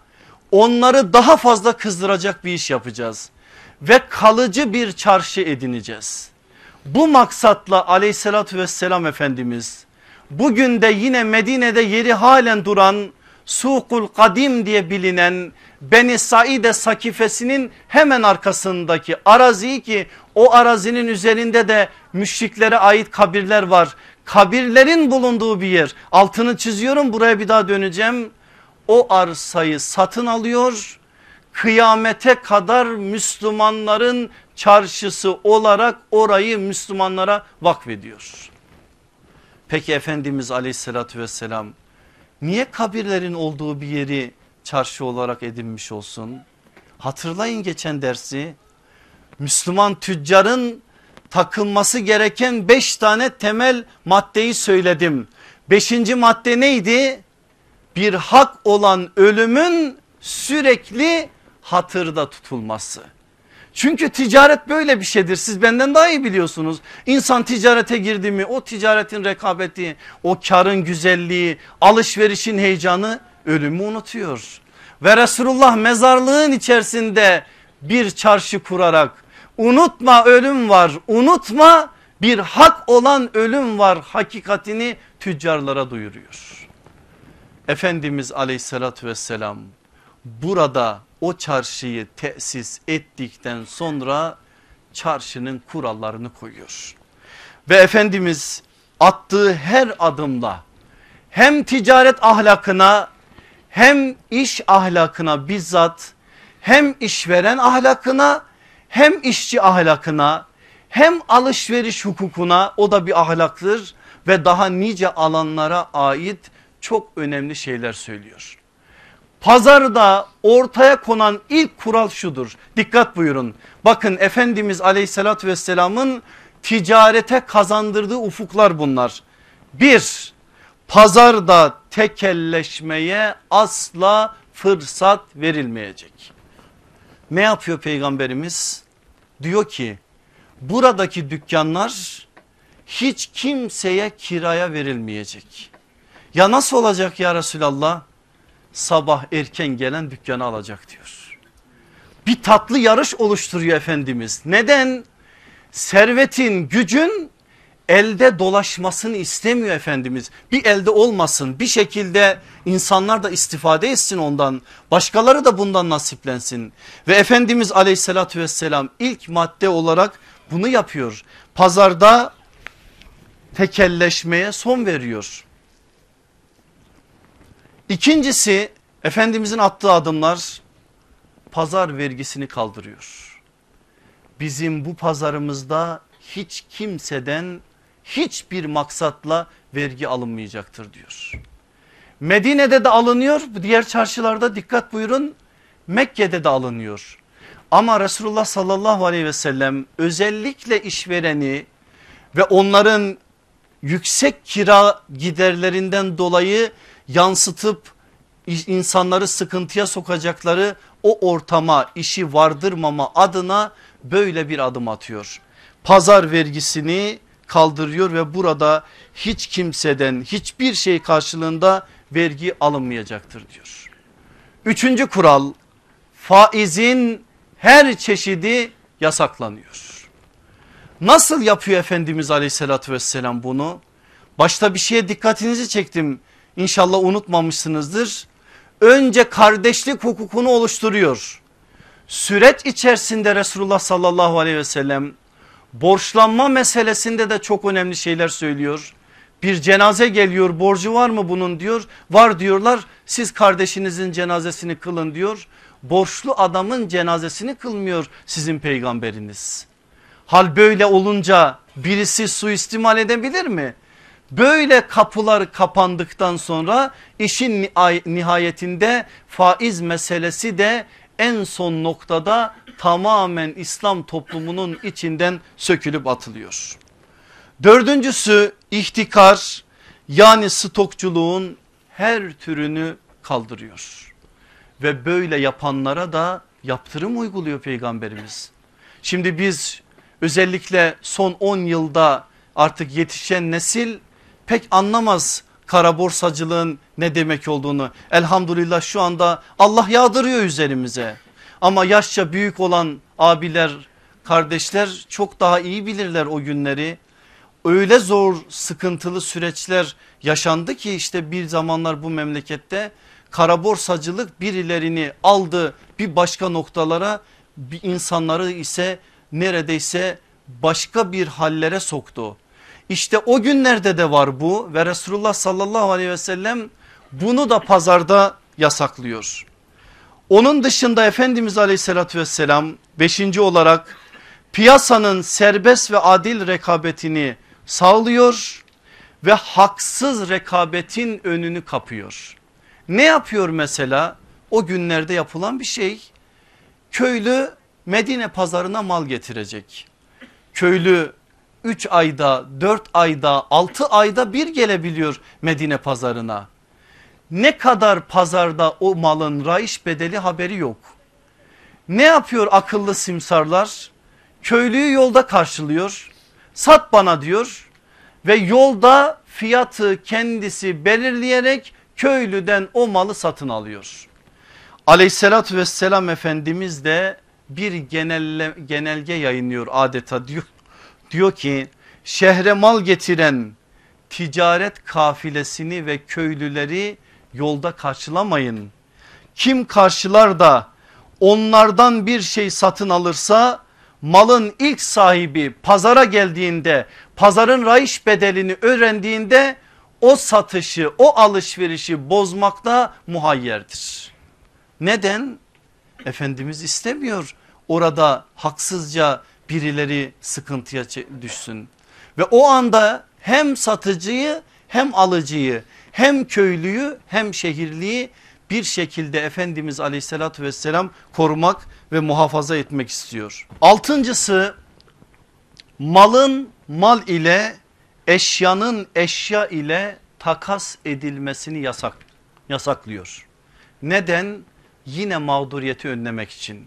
onları daha fazla kızdıracak bir iş yapacağız. Ve kalıcı bir çarşı edineceğiz. Bu maksatla aleyhissalatü vesselam Efendimiz bugün de yine Medine'de yeri halen duran Sukul Kadim diye bilinen Beni Saide sakifesinin hemen arkasındaki araziyi ki o arazinin üzerinde de müşriklere ait kabirler var. Kabirlerin bulunduğu bir yer altını çiziyorum buraya bir daha döneceğim. O arsayı satın alıyor kıyamete kadar Müslümanların çarşısı olarak orayı Müslümanlara vakfediyor. Peki Efendimiz aleyhissalatü vesselam niye kabirlerin olduğu bir yeri çarşı olarak edinmiş olsun? Hatırlayın geçen dersi Müslüman tüccarın takılması gereken beş tane temel maddeyi söyledim. Beşinci madde neydi? Bir hak olan ölümün sürekli hatırda tutulması. Çünkü ticaret böyle bir şeydir siz benden daha iyi biliyorsunuz. İnsan ticarete girdi mi o ticaretin rekabeti o karın güzelliği alışverişin heyecanı ölümü unutuyor. Ve Resulullah mezarlığın içerisinde bir çarşı kurarak unutma ölüm var unutma bir hak olan ölüm var hakikatini tüccarlara duyuruyor. Efendimiz aleyhissalatü vesselam burada o çarşıyı tesis ettikten sonra çarşının kurallarını koyuyor. Ve Efendimiz attığı her adımda hem ticaret ahlakına hem iş ahlakına bizzat hem işveren ahlakına hem işçi ahlakına hem alışveriş hukukuna o da bir ahlaktır ve daha nice alanlara ait çok önemli şeyler söylüyor. Pazarda ortaya konan ilk kural şudur. Dikkat buyurun. Bakın Efendimiz aleyhissalatü vesselamın ticarete kazandırdığı ufuklar bunlar. Bir, pazarda tekelleşmeye asla fırsat verilmeyecek. Ne yapıyor peygamberimiz? Diyor ki buradaki dükkanlar hiç kimseye kiraya verilmeyecek. Ya nasıl olacak ya Resulallah? sabah erken gelen dükkanı alacak diyor. Bir tatlı yarış oluşturuyor Efendimiz. Neden? Servetin gücün elde dolaşmasını istemiyor Efendimiz. Bir elde olmasın bir şekilde insanlar da istifade etsin ondan. Başkaları da bundan nasiplensin. Ve Efendimiz aleyhissalatü vesselam ilk madde olarak bunu yapıyor. Pazarda tekelleşmeye son veriyor. İkincisi Efendimizin attığı adımlar pazar vergisini kaldırıyor. Bizim bu pazarımızda hiç kimseden hiçbir maksatla vergi alınmayacaktır diyor. Medine'de de alınıyor diğer çarşılarda dikkat buyurun Mekke'de de alınıyor. Ama Resulullah sallallahu aleyhi ve sellem özellikle işvereni ve onların yüksek kira giderlerinden dolayı yansıtıp insanları sıkıntıya sokacakları o ortama işi vardırmama adına böyle bir adım atıyor. Pazar vergisini kaldırıyor ve burada hiç kimseden hiçbir şey karşılığında vergi alınmayacaktır diyor. Üçüncü kural faizin her çeşidi yasaklanıyor. Nasıl yapıyor Efendimiz aleyhissalatü vesselam bunu? Başta bir şeye dikkatinizi çektim İnşallah unutmamışsınızdır. önce kardeşlik hukukunu oluşturuyor. Süreç içerisinde Resulullah sallallahu aleyhi ve sellem borçlanma meselesinde de çok önemli şeyler söylüyor. Bir cenaze geliyor borcu var mı bunun diyor. Var diyorlar siz kardeşinizin cenazesini kılın diyor. Borçlu adamın cenazesini kılmıyor sizin peygamberiniz. Hal böyle olunca birisi suistimal edebilir mi? Böyle kapılar kapandıktan sonra işin nihayetinde faiz meselesi de en son noktada tamamen İslam toplumunun içinden sökülüp atılıyor. Dördüncüsü ihtikar yani stokçuluğun her türünü kaldırıyor. Ve böyle yapanlara da yaptırım uyguluyor peygamberimiz. Şimdi biz özellikle son 10 yılda artık yetişen nesil pek anlamaz kara borsacılığın ne demek olduğunu. Elhamdülillah şu anda Allah yağdırıyor üzerimize. Ama yaşça büyük olan abiler kardeşler çok daha iyi bilirler o günleri. Öyle zor sıkıntılı süreçler yaşandı ki işte bir zamanlar bu memlekette kara borsacılık birilerini aldı bir başka noktalara bir insanları ise neredeyse başka bir hallere soktu. İşte o günlerde de var bu ve Resulullah sallallahu aleyhi ve sellem bunu da pazarda yasaklıyor. Onun dışında Efendimiz aleyhissalatü vesselam beşinci olarak piyasanın serbest ve adil rekabetini sağlıyor ve haksız rekabetin önünü kapıyor. Ne yapıyor mesela o günlerde yapılan bir şey köylü Medine pazarına mal getirecek. Köylü 3 ayda 4 ayda 6 ayda bir gelebiliyor Medine pazarına. Ne kadar pazarda o malın raiş bedeli haberi yok. Ne yapıyor akıllı simsarlar? Köylüyü yolda karşılıyor. Sat bana diyor ve yolda fiyatı kendisi belirleyerek köylüden o malı satın alıyor. Aleyhissalatü vesselam Efendimiz de bir genelle, genelge yayınlıyor adeta diyor, diyor ki şehre mal getiren ticaret kafilesini ve köylüleri yolda karşılamayın. Kim karşılar da onlardan bir şey satın alırsa malın ilk sahibi pazara geldiğinde pazarın raiş bedelini öğrendiğinde o satışı o alışverişi bozmakta muhayyerdir. Neden? Efendimiz istemiyor orada haksızca birileri sıkıntıya düşsün. Ve o anda hem satıcıyı hem alıcıyı hem köylüyü hem şehirliyi bir şekilde Efendimiz aleyhissalatü vesselam korumak ve muhafaza etmek istiyor. Altıncısı malın mal ile eşyanın eşya ile takas edilmesini yasak, yasaklıyor. Neden? Yine mağduriyeti önlemek için.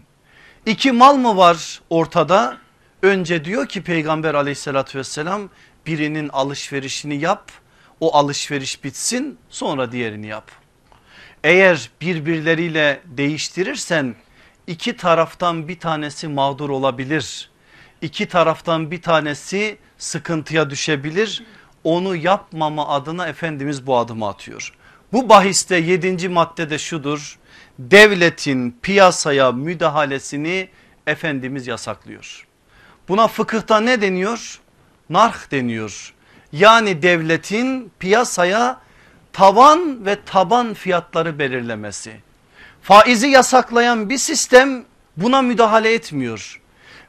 İki mal mı var ortada? Önce diyor ki peygamber aleyhissalatü vesselam birinin alışverişini yap o alışveriş bitsin sonra diğerini yap. Eğer birbirleriyle değiştirirsen iki taraftan bir tanesi mağdur olabilir. İki taraftan bir tanesi sıkıntıya düşebilir. Onu yapmama adına Efendimiz bu adımı atıyor. Bu bahiste yedinci maddede şudur. Devletin piyasaya müdahalesini Efendimiz yasaklıyor. Buna fıkıhta ne deniyor? Narh deniyor. Yani devletin piyasaya tavan ve taban fiyatları belirlemesi. Faizi yasaklayan bir sistem buna müdahale etmiyor.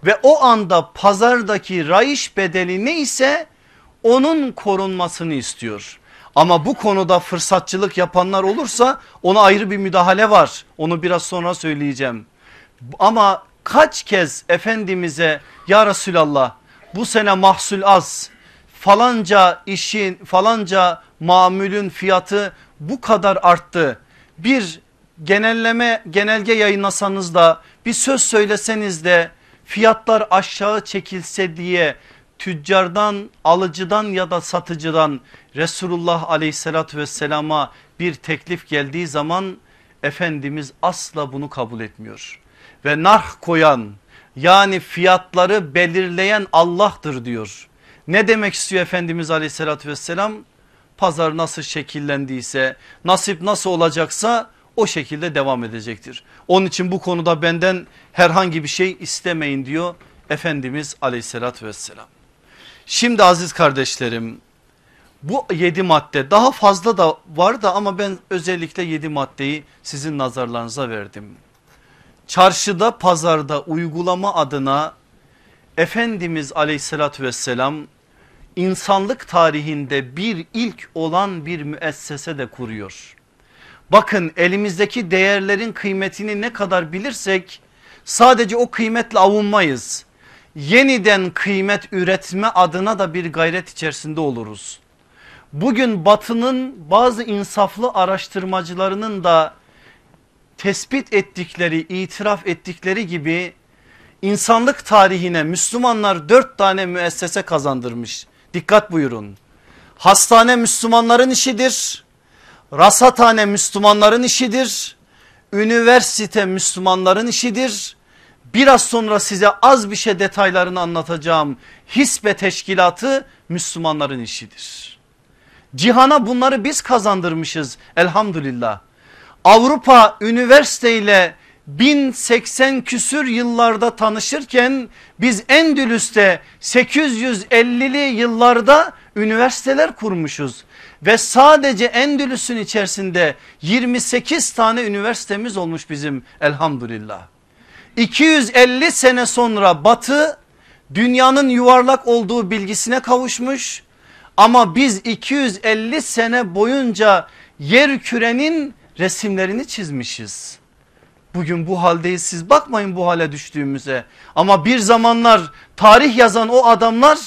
Ve o anda pazardaki raiş bedeli neyse onun korunmasını istiyor. Ama bu konuda fırsatçılık yapanlar olursa ona ayrı bir müdahale var. Onu biraz sonra söyleyeceğim. Ama kaç kez Efendimiz'e ya Resulallah bu sene mahsul az falanca işin falanca mamülün fiyatı bu kadar arttı. Bir genelleme genelge yayınlasanız da bir söz söyleseniz de fiyatlar aşağı çekilse diye tüccardan alıcıdan ya da satıcıdan Resulullah aleyhissalatü vesselama bir teklif geldiği zaman Efendimiz asla bunu kabul etmiyor. Ve narh koyan yani fiyatları belirleyen Allah'tır diyor. Ne demek istiyor Efendimiz aleyhissalatü vesselam? Pazar nasıl şekillendiyse nasip nasıl olacaksa o şekilde devam edecektir. Onun için bu konuda benden herhangi bir şey istemeyin diyor Efendimiz aleyhissalatü vesselam. Şimdi aziz kardeşlerim bu yedi madde daha fazla da var da ama ben özellikle yedi maddeyi sizin nazarlarınıza verdim. Çarşıda pazarda uygulama adına Efendimiz aleyhissalatü vesselam insanlık tarihinde bir ilk olan bir müessese de kuruyor. Bakın elimizdeki değerlerin kıymetini ne kadar bilirsek sadece o kıymetle avunmayız. Yeniden kıymet üretme adına da bir gayret içerisinde oluruz. Bugün batının bazı insaflı araştırmacılarının da tespit ettikleri itiraf ettikleri gibi insanlık tarihine Müslümanlar dört tane müessese kazandırmış. Dikkat buyurun. Hastane Müslümanların işidir. Rasathane Müslümanların işidir. Üniversite Müslümanların işidir. Biraz sonra size az bir şey detaylarını anlatacağım. Hisbe teşkilatı Müslümanların işidir. Cihana bunları biz kazandırmışız elhamdülillah. Avrupa üniversiteyle 1080 küsür yıllarda tanışırken biz Endülüs'te 850'li yıllarda üniversiteler kurmuşuz. Ve sadece Endülüs'ün içerisinde 28 tane üniversitemiz olmuş bizim elhamdülillah. 250 sene sonra batı dünyanın yuvarlak olduğu bilgisine kavuşmuş. Ama biz 250 sene boyunca yer kürenin resimlerini çizmişiz. Bugün bu haldeyiz siz bakmayın bu hale düştüğümüze. Ama bir zamanlar tarih yazan o adamlar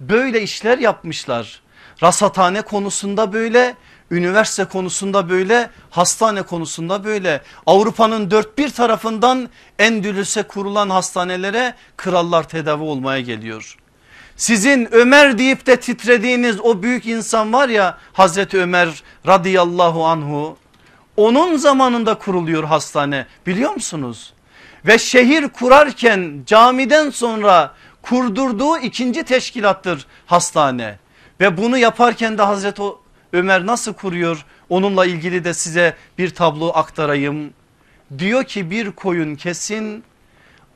böyle işler yapmışlar. Rasathane konusunda böyle, üniversite konusunda böyle, hastane konusunda böyle. Avrupa'nın dört bir tarafından Endülüs'e kurulan hastanelere krallar tedavi olmaya geliyor. Sizin Ömer deyip de titrediğiniz o büyük insan var ya Hazreti Ömer radıyallahu anhu onun zamanında kuruluyor hastane biliyor musunuz? Ve şehir kurarken camiden sonra kurdurduğu ikinci teşkilattır hastane. Ve bunu yaparken de Hazreti Ömer nasıl kuruyor? Onunla ilgili de size bir tablo aktarayım. Diyor ki bir koyun kesin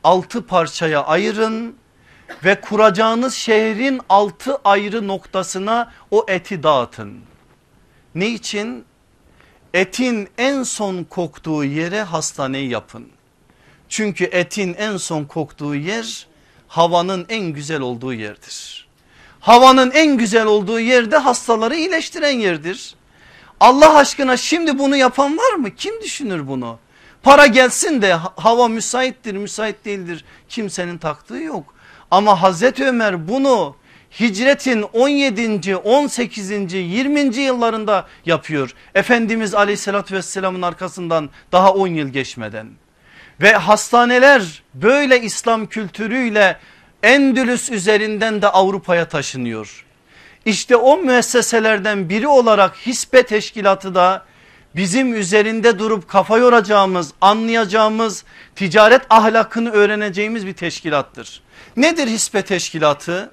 altı parçaya ayırın ve kuracağınız şehrin altı ayrı noktasına o eti dağıtın. Ne için? Etin en son koktuğu yere hastaneyi yapın. Çünkü etin en son koktuğu yer havanın en güzel olduğu yerdir. Havanın en güzel olduğu yerde hastaları iyileştiren yerdir. Allah aşkına şimdi bunu yapan var mı? Kim düşünür bunu? Para gelsin de hava müsaittir müsait değildir kimsenin taktığı yok. Ama Hazreti Ömer bunu hicretin 17. 18. 20. yıllarında yapıyor. Efendimiz aleyhissalatü vesselamın arkasından daha 10 yıl geçmeden. Ve hastaneler böyle İslam kültürüyle Endülüs üzerinden de Avrupa'ya taşınıyor. İşte o müesseselerden biri olarak hisbe teşkilatı da bizim üzerinde durup kafa yoracağımız, anlayacağımız, ticaret ahlakını öğreneceğimiz bir teşkilattır. Nedir hisbe teşkilatı?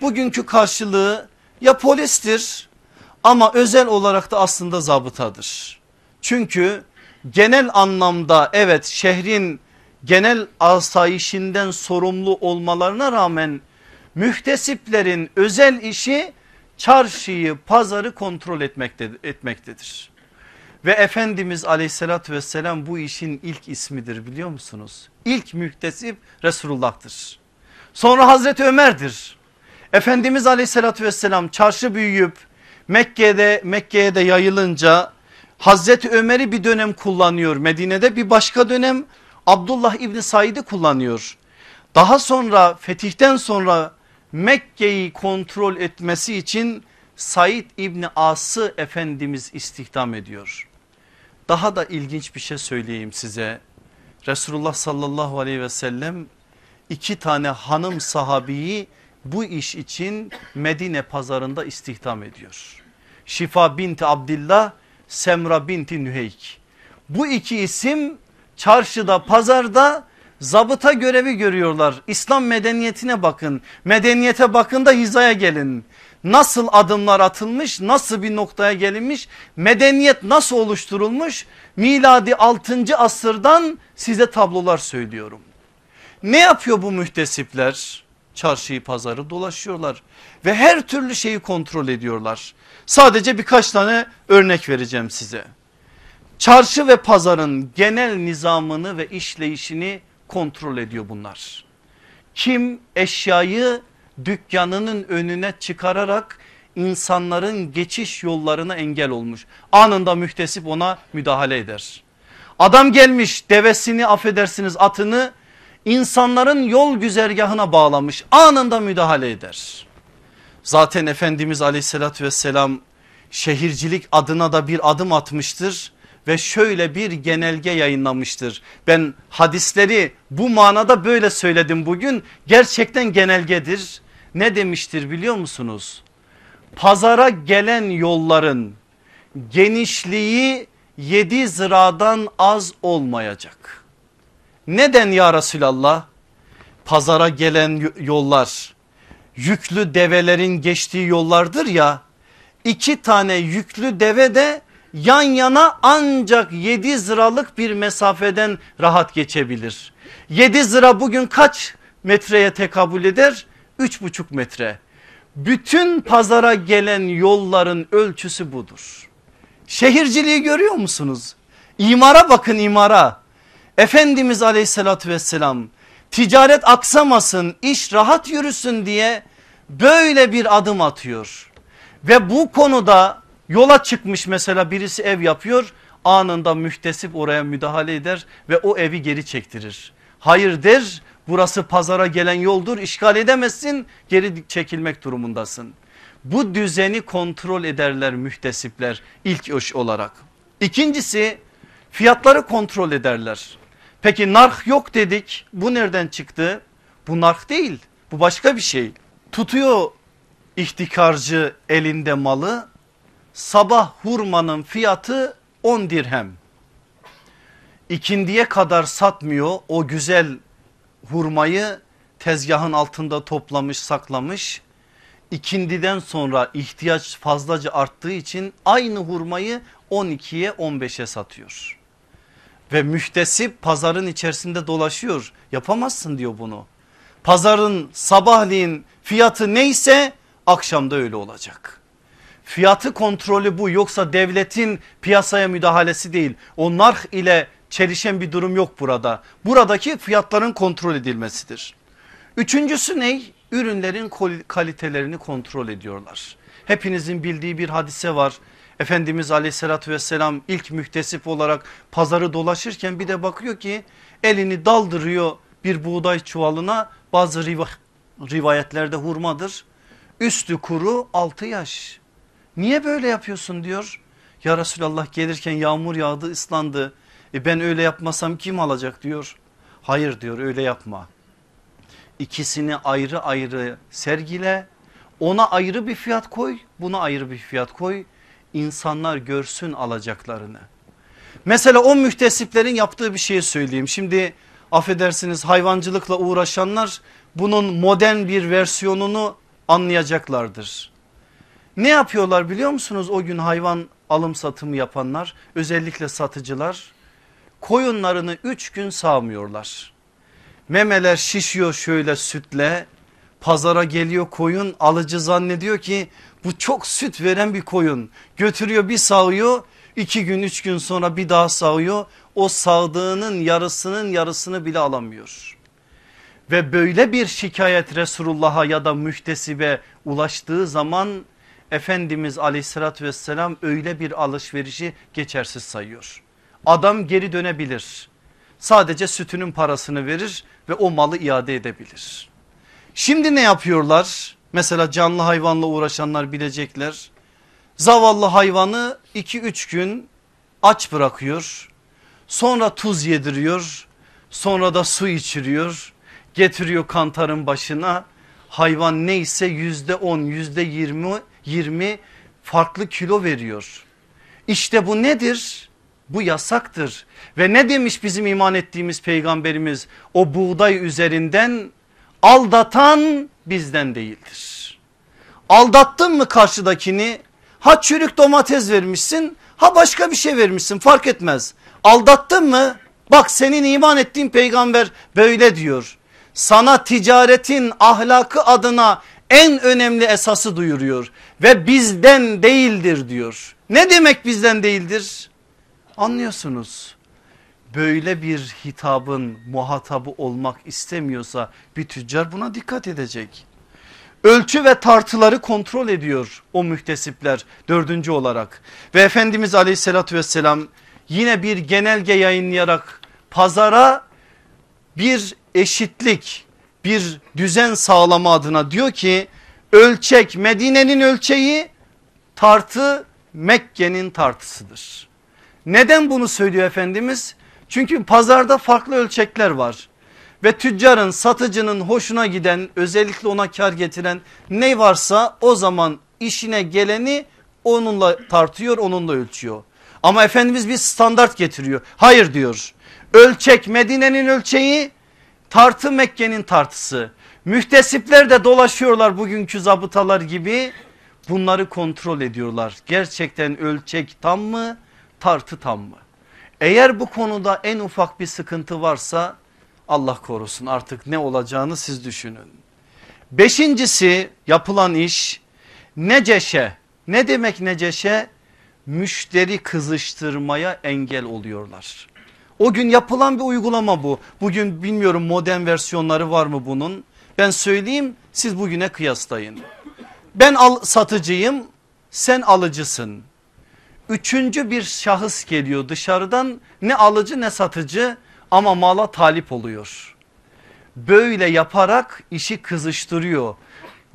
Bugünkü karşılığı ya polistir ama özel olarak da aslında zabıtadır. Çünkü genel anlamda evet şehrin genel asayişinden sorumlu olmalarına rağmen mühtesiplerin özel işi çarşıyı pazarı kontrol etmektedir. Ve Efendimiz aleyhissalatü vesselam bu işin ilk ismidir biliyor musunuz? İlk mühtesip Resulullah'tır. Sonra Hazreti Ömer'dir. Efendimiz aleyhissalatü vesselam çarşı büyüyüp Mekke'de Mekke'ye de yayılınca Hazreti Ömer'i bir dönem kullanıyor Medine'de bir başka dönem Abdullah İbni Said'i kullanıyor. Daha sonra fetihten sonra Mekke'yi kontrol etmesi için Said İbni As'ı Efendimiz istihdam ediyor. Daha da ilginç bir şey söyleyeyim size. Resulullah sallallahu aleyhi ve sellem iki tane hanım sahabiyi bu iş için Medine pazarında istihdam ediyor. Şifa binti Abdillah, Semra binti Nüheyk. Bu iki isim çarşıda pazarda zabıta görevi görüyorlar. İslam medeniyetine bakın medeniyete bakın da hizaya gelin. nasıl adımlar atılmış nasıl bir noktaya gelinmiş medeniyet nasıl oluşturulmuş miladi 6. asırdan size tablolar söylüyorum. Ne yapıyor bu mühtesipler? Çarşıyı pazarı dolaşıyorlar ve her türlü şeyi kontrol ediyorlar. Sadece birkaç tane örnek vereceğim size. Çarşı ve pazarın genel nizamını ve işleyişini kontrol ediyor bunlar. Kim eşyayı dükkanının önüne çıkararak insanların geçiş yollarına engel olmuş. Anında mühtesip ona müdahale eder. Adam gelmiş devesini affedersiniz atını insanların yol güzergahına bağlamış anında müdahale eder. Zaten Efendimiz aleyhissalatü vesselam şehircilik adına da bir adım atmıştır ve şöyle bir genelge yayınlamıştır. Ben hadisleri bu manada böyle söyledim bugün gerçekten genelgedir. Ne demiştir biliyor musunuz? Pazara gelen yolların genişliği yedi ziradan az olmayacak. Neden ya Resulallah? Pazara gelen yollar yüklü develerin geçtiği yollardır ya iki tane yüklü deve de yan yana ancak 7 ziralık bir mesafeden rahat geçebilir. 7 zira bugün kaç metreye tekabül eder? 3,5 metre. Bütün pazara gelen yolların ölçüsü budur. Şehirciliği görüyor musunuz? İmara bakın imara. Efendimiz aleyhissalatü vesselam ticaret aksamasın iş rahat yürüsün diye böyle bir adım atıyor. Ve bu konuda yola çıkmış mesela birisi ev yapıyor anında mühtesip oraya müdahale eder ve o evi geri çektirir. Hayır der burası pazara gelen yoldur işgal edemezsin geri çekilmek durumundasın. Bu düzeni kontrol ederler mühtesipler ilk iş olarak. İkincisi fiyatları kontrol ederler. Peki narh yok dedik bu nereden çıktı? Bu narh değil bu başka bir şey. Tutuyor ihtikarcı elinde malı sabah hurmanın fiyatı 10 dirhem. İkindiye kadar satmıyor o güzel hurmayı tezgahın altında toplamış saklamış. İkindiden sonra ihtiyaç fazlaca arttığı için aynı hurmayı 12'ye 15'e satıyor. Ve mühtesip pazarın içerisinde dolaşıyor yapamazsın diyor bunu. Pazarın sabahleyin fiyatı neyse akşamda öyle olacak. Fiyatı kontrolü bu yoksa devletin piyasaya müdahalesi değil. O narh ile çelişen bir durum yok burada. Buradaki fiyatların kontrol edilmesidir. Üçüncüsü ne? Ürünlerin kalitelerini kontrol ediyorlar. Hepinizin bildiği bir hadise var. Efendimiz aleyhissalatü vesselam ilk mühtesip olarak pazarı dolaşırken bir de bakıyor ki elini daldırıyor bir buğday çuvalına bazı rivayetlerde hurmadır. Üstü kuru altı yaş. Niye böyle yapıyorsun diyor. Ya Resulallah gelirken yağmur yağdı ıslandı. E ben öyle yapmasam kim alacak diyor. Hayır diyor öyle yapma. İkisini ayrı ayrı sergile. Ona ayrı bir fiyat koy buna ayrı bir fiyat koy. İnsanlar görsün alacaklarını. Mesela o mühtesiplerin yaptığı bir şeyi söyleyeyim. Şimdi affedersiniz hayvancılıkla uğraşanlar bunun modern bir versiyonunu anlayacaklardır. Ne yapıyorlar biliyor musunuz o gün hayvan alım satımı yapanlar özellikle satıcılar koyunlarını 3 gün sağmıyorlar. Memeler şişiyor şöyle sütle pazara geliyor koyun alıcı zannediyor ki bu çok süt veren bir koyun götürüyor bir sağıyor iki gün üç gün sonra bir daha sağıyor o sağdığının yarısının yarısını bile alamıyor. Ve böyle bir şikayet Resulullah'a ya da mühtesibe ulaştığı zaman Efendimiz aleyhissalatü vesselam öyle bir alışverişi geçersiz sayıyor. Adam geri dönebilir. Sadece sütünün parasını verir ve o malı iade edebilir. Şimdi ne yapıyorlar? Mesela canlı hayvanla uğraşanlar bilecekler. Zavallı hayvanı 2-3 gün aç bırakıyor. Sonra tuz yediriyor. Sonra da su içiriyor. Getiriyor kantarın başına. Hayvan neyse yüzde on yüzde yirmi 20 farklı kilo veriyor. İşte bu nedir? Bu yasaktır. Ve ne demiş bizim iman ettiğimiz peygamberimiz? O buğday üzerinden aldatan bizden değildir. Aldattın mı karşıdakini? Ha çürük domates vermişsin ha başka bir şey vermişsin fark etmez. Aldattın mı? Bak senin iman ettiğin peygamber böyle diyor. Sana ticaretin ahlakı adına en önemli esası duyuruyor ve bizden değildir diyor. Ne demek bizden değildir? Anlıyorsunuz. Böyle bir hitabın muhatabı olmak istemiyorsa bir tüccar buna dikkat edecek. Ölçü ve tartıları kontrol ediyor o mühtesipler dördüncü olarak. Ve Efendimiz aleyhissalatü vesselam yine bir genelge yayınlayarak pazara bir eşitlik bir düzen sağlama adına diyor ki ölçek Medine'nin ölçeği tartı Mekke'nin tartısıdır. Neden bunu söylüyor Efendimiz? Çünkü pazarda farklı ölçekler var. Ve tüccarın satıcının hoşuna giden özellikle ona kar getiren ne varsa o zaman işine geleni onunla tartıyor onunla ölçüyor. Ama Efendimiz bir standart getiriyor. Hayır diyor ölçek Medine'nin ölçeği tartı Mekke'nin tartısı. Mühtesipler de dolaşıyorlar bugünkü zabıtalar gibi bunları kontrol ediyorlar. Gerçekten ölçek tam mı tartı tam mı? Eğer bu konuda en ufak bir sıkıntı varsa Allah korusun artık ne olacağını siz düşünün. Beşincisi yapılan iş neceşe ne demek neceşe müşteri kızıştırmaya engel oluyorlar. O gün yapılan bir uygulama bu. Bugün bilmiyorum modern versiyonları var mı bunun? Ben söyleyeyim siz bugüne kıyaslayın. Ben al, satıcıyım sen alıcısın. Üçüncü bir şahıs geliyor dışarıdan ne alıcı ne satıcı ama mala talip oluyor. Böyle yaparak işi kızıştırıyor.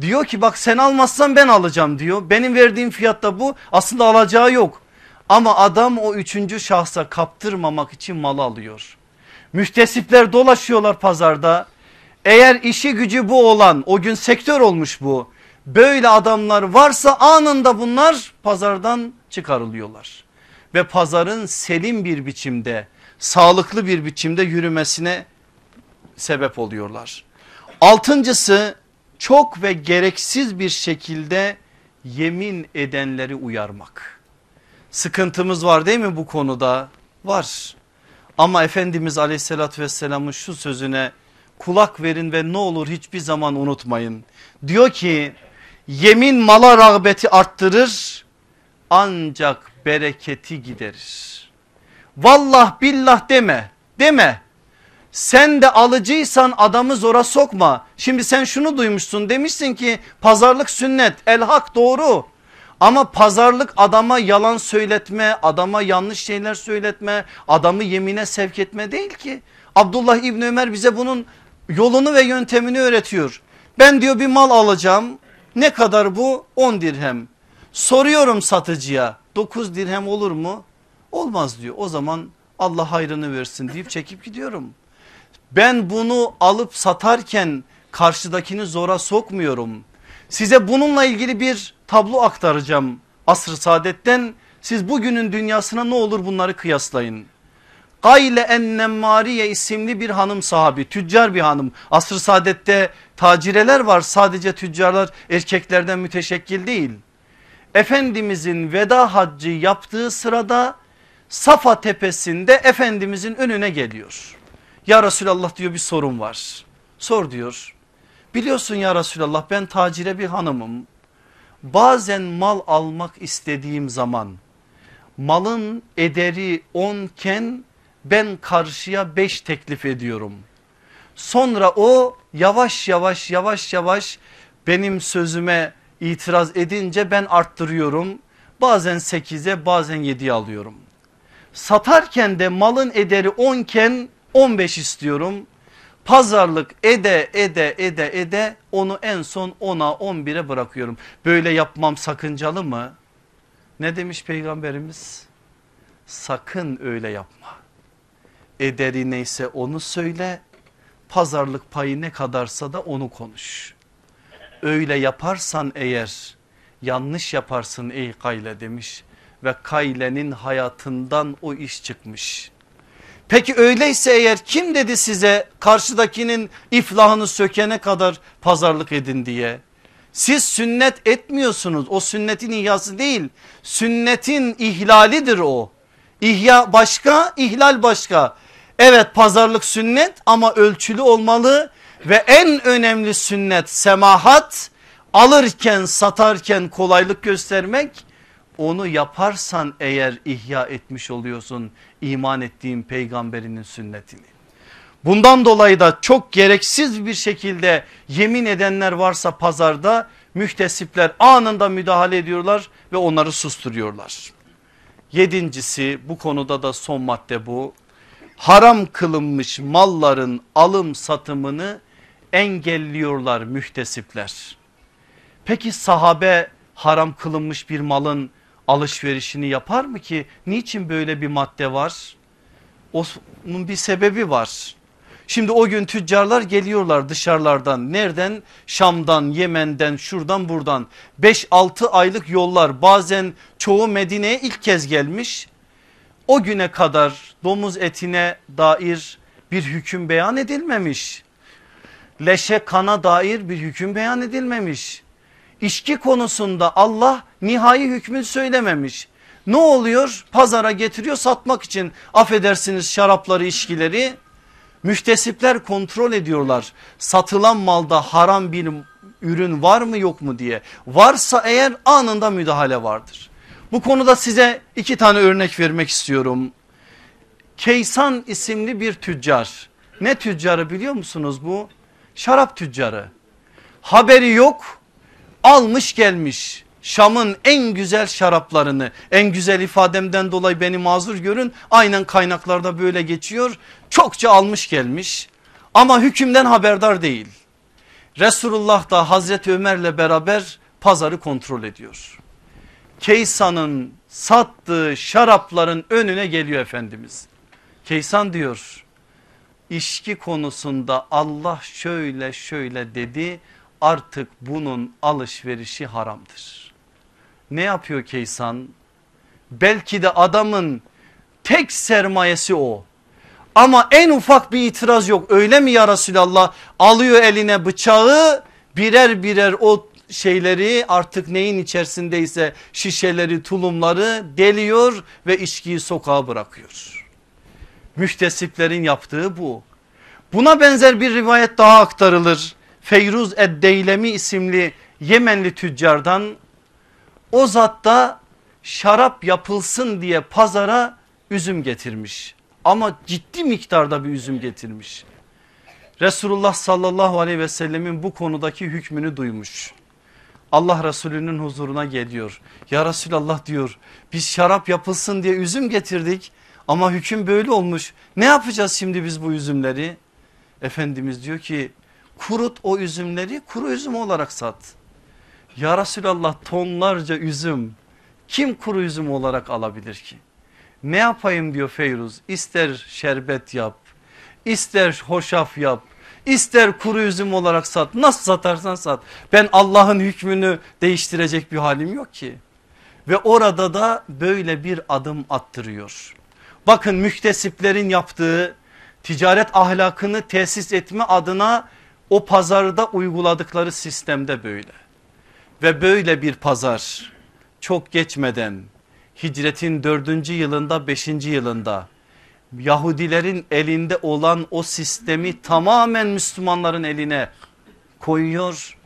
Diyor ki bak sen almazsan ben alacağım diyor. Benim verdiğim fiyatta bu aslında alacağı yok. Ama adam o üçüncü şahsa kaptırmamak için mal alıyor. Mühtesipler dolaşıyorlar pazarda. Eğer işi gücü bu olan o gün sektör olmuş bu. Böyle adamlar varsa anında bunlar pazardan çıkarılıyorlar. Ve pazarın selim bir biçimde sağlıklı bir biçimde yürümesine sebep oluyorlar. Altıncısı çok ve gereksiz bir şekilde yemin edenleri uyarmak. Sıkıntımız var değil mi bu konuda? Var. Ama Efendimiz aleyhissalatü vesselamın şu sözüne kulak verin ve ne olur hiçbir zaman unutmayın. Diyor ki yemin mala rağbeti arttırır ancak bereketi giderir. Vallah billah deme deme. Sen de alıcıysan adamı zora sokma. Şimdi sen şunu duymuşsun demişsin ki pazarlık sünnet el hak doğru. Ama pazarlık adama yalan söyletme, adama yanlış şeyler söyletme, adamı yemine sevk etme değil ki. Abdullah İbni Ömer bize bunun yolunu ve yöntemini öğretiyor. Ben diyor bir mal alacağım. Ne kadar bu? 10 dirhem. Soruyorum satıcıya 9 dirhem olur mu? Olmaz diyor. O zaman Allah hayrını versin deyip çekip gidiyorum. Ben bunu alıp satarken karşıdakini zora sokmuyorum. Size bununla ilgili bir tablo aktaracağım asr-ı saadetten. Siz bugünün dünyasına ne olur bunları kıyaslayın. Gayle Ennemmariye isimli bir hanım sahabi tüccar bir hanım. Asr-ı saadette tacireler var sadece tüccarlar erkeklerden müteşekkil değil. Efendimizin veda haccı yaptığı sırada Safa tepesinde Efendimizin önüne geliyor. Ya Resulallah diyor bir sorun var. Sor diyor. Biliyorsun ya Resulallah ben tacire bir hanımım. Bazen mal almak istediğim zaman malın ederi 10 ken ben karşıya 5 teklif ediyorum. Sonra o yavaş yavaş yavaş yavaş benim sözüme itiraz edince ben arttırıyorum. Bazen 8'e bazen 7'ye alıyorum. Satarken de malın ederi 10 ken 15 istiyorum. Pazarlık ede ede ede ede onu en son 10'a 11'e bırakıyorum. Böyle yapmam sakıncalı mı? Ne demiş peygamberimiz? Sakın öyle yapma. Ederi neyse onu söyle. Pazarlık payı ne kadarsa da onu konuş. Öyle yaparsan eğer yanlış yaparsın ey Kayle demiş ve Kayle'nin hayatından o iş çıkmış. Peki öyleyse eğer kim dedi size karşıdakinin iflahını sökene kadar pazarlık edin diye? Siz sünnet etmiyorsunuz o sünnetin ihyası değil sünnetin ihlalidir o. İhya başka ihlal başka. Evet pazarlık sünnet ama ölçülü olmalı ve en önemli sünnet semahat alırken satarken kolaylık göstermek onu yaparsan eğer ihya etmiş oluyorsun iman ettiğin peygamberinin sünnetini. Bundan dolayı da çok gereksiz bir şekilde yemin edenler varsa pazarda mühtesipler anında müdahale ediyorlar ve onları susturuyorlar. Yedincisi bu konuda da son madde bu. Haram kılınmış malların alım satımını engelliyorlar mühtesipler. Peki sahabe haram kılınmış bir malın alışverişini yapar mı ki? Niçin böyle bir madde var? Onun bir sebebi var. Şimdi o gün tüccarlar geliyorlar dışarılardan nereden Şam'dan Yemen'den şuradan buradan 5-6 aylık yollar bazen çoğu Medine'ye ilk kez gelmiş. O güne kadar domuz etine dair bir hüküm beyan edilmemiş. Leşe kana dair bir hüküm beyan edilmemiş. İçki konusunda Allah nihai hükmü söylememiş. Ne oluyor? Pazara getiriyor satmak için affedersiniz şarapları içkileri Mühtesipler kontrol ediyorlar satılan malda haram bir ürün var mı yok mu diye. Varsa eğer anında müdahale vardır. Bu konuda size iki tane örnek vermek istiyorum. Keysan isimli bir tüccar. Ne tüccarı biliyor musunuz bu? Şarap tüccarı. Haberi yok almış gelmiş Şam'ın en güzel şaraplarını en güzel ifademden dolayı beni mazur görün aynen kaynaklarda böyle geçiyor çokça almış gelmiş ama hükümden haberdar değil. Resulullah da Hazreti Ömer'le beraber pazarı kontrol ediyor. Keysan'ın sattığı şarapların önüne geliyor Efendimiz. Keysan diyor içki konusunda Allah şöyle şöyle dedi artık bunun alışverişi haramdır ne yapıyor Keysan? Belki de adamın tek sermayesi o. Ama en ufak bir itiraz yok öyle mi ya Resulallah? Alıyor eline bıçağı birer birer o şeyleri artık neyin içerisindeyse şişeleri tulumları deliyor ve içkiyi sokağa bırakıyor. Mühtesiplerin yaptığı bu. Buna benzer bir rivayet daha aktarılır. Feyruz Eddeylemi isimli Yemenli tüccardan o zat da şarap yapılsın diye pazara üzüm getirmiş. Ama ciddi miktarda bir üzüm getirmiş. Resulullah sallallahu aleyhi ve sellemin bu konudaki hükmünü duymuş. Allah Resulü'nün huzuruna geliyor. Ya Resulallah diyor biz şarap yapılsın diye üzüm getirdik ama hüküm böyle olmuş. Ne yapacağız şimdi biz bu üzümleri? Efendimiz diyor ki kurut o üzümleri kuru üzüm olarak sat. Ya Resulallah tonlarca üzüm kim kuru üzüm olarak alabilir ki? Ne yapayım diyor Feyruz ister şerbet yap ister hoşaf yap ister kuru üzüm olarak sat nasıl satarsan sat ben Allah'ın hükmünü değiştirecek bir halim yok ki. Ve orada da böyle bir adım attırıyor. Bakın müktesiplerin yaptığı ticaret ahlakını tesis etme adına o pazarda uyguladıkları sistemde böyle. Ve böyle bir pazar çok geçmeden hicretin dördüncü yılında beşinci yılında Yahudilerin elinde olan o sistemi tamamen Müslümanların eline koyuyor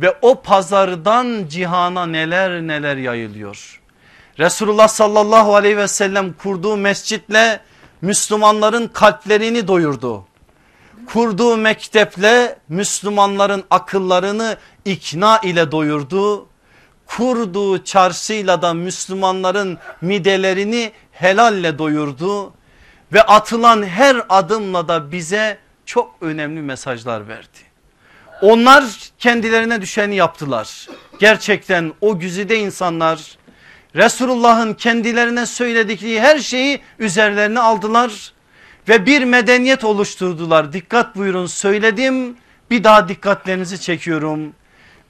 ve o pazardan cihana neler neler yayılıyor. Resulullah sallallahu aleyhi ve sellem kurduğu mescitle Müslümanların kalplerini doyurdu kurduğu mekteple Müslümanların akıllarını ikna ile doyurdu. Kurduğu çarşıyla da Müslümanların midelerini helalle doyurdu. Ve atılan her adımla da bize çok önemli mesajlar verdi. Onlar kendilerine düşeni yaptılar. Gerçekten o güzide insanlar Resulullah'ın kendilerine söyledikleri her şeyi üzerlerine aldılar ve bir medeniyet oluşturdular. Dikkat buyurun söyledim bir daha dikkatlerinizi çekiyorum.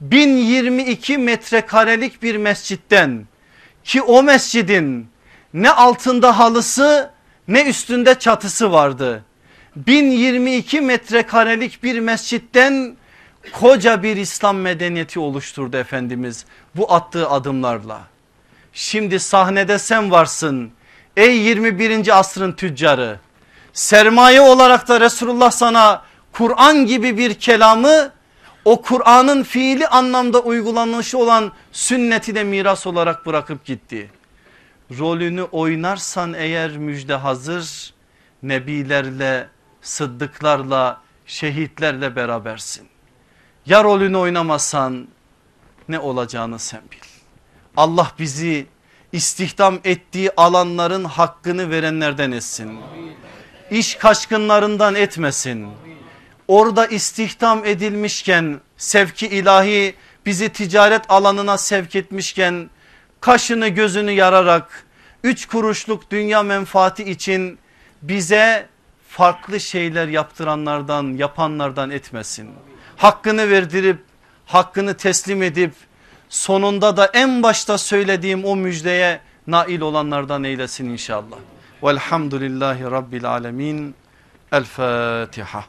1022 metrekarelik bir mescitten ki o mescidin ne altında halısı ne üstünde çatısı vardı. 1022 metrekarelik bir mescitten koca bir İslam medeniyeti oluşturdu Efendimiz bu attığı adımlarla. Şimdi sahnede sen varsın ey 21. asrın tüccarı. Sermaye olarak da Resulullah sana Kur'an gibi bir kelamı o Kur'an'ın fiili anlamda uygulanışı olan sünneti de miras olarak bırakıp gitti. Rolünü oynarsan eğer müjde hazır nebilerle, sıddıklarla, şehitlerle berabersin. Ya rolünü oynamazsan ne olacağını sen bil. Allah bizi istihdam ettiği alanların hakkını verenlerden etsin. İş kaçkınlarından etmesin. Orada istihdam edilmişken sevki ilahi bizi ticaret alanına sevk etmişken kaşını gözünü yararak üç kuruşluk dünya menfaati için bize farklı şeyler yaptıranlardan yapanlardan etmesin. Hakkını verdirip hakkını teslim edip sonunda da en başta söylediğim o müjdeye nail olanlardan eylesin inşallah. Velhamdülillahi Rabbil Alemin. El Fatiha.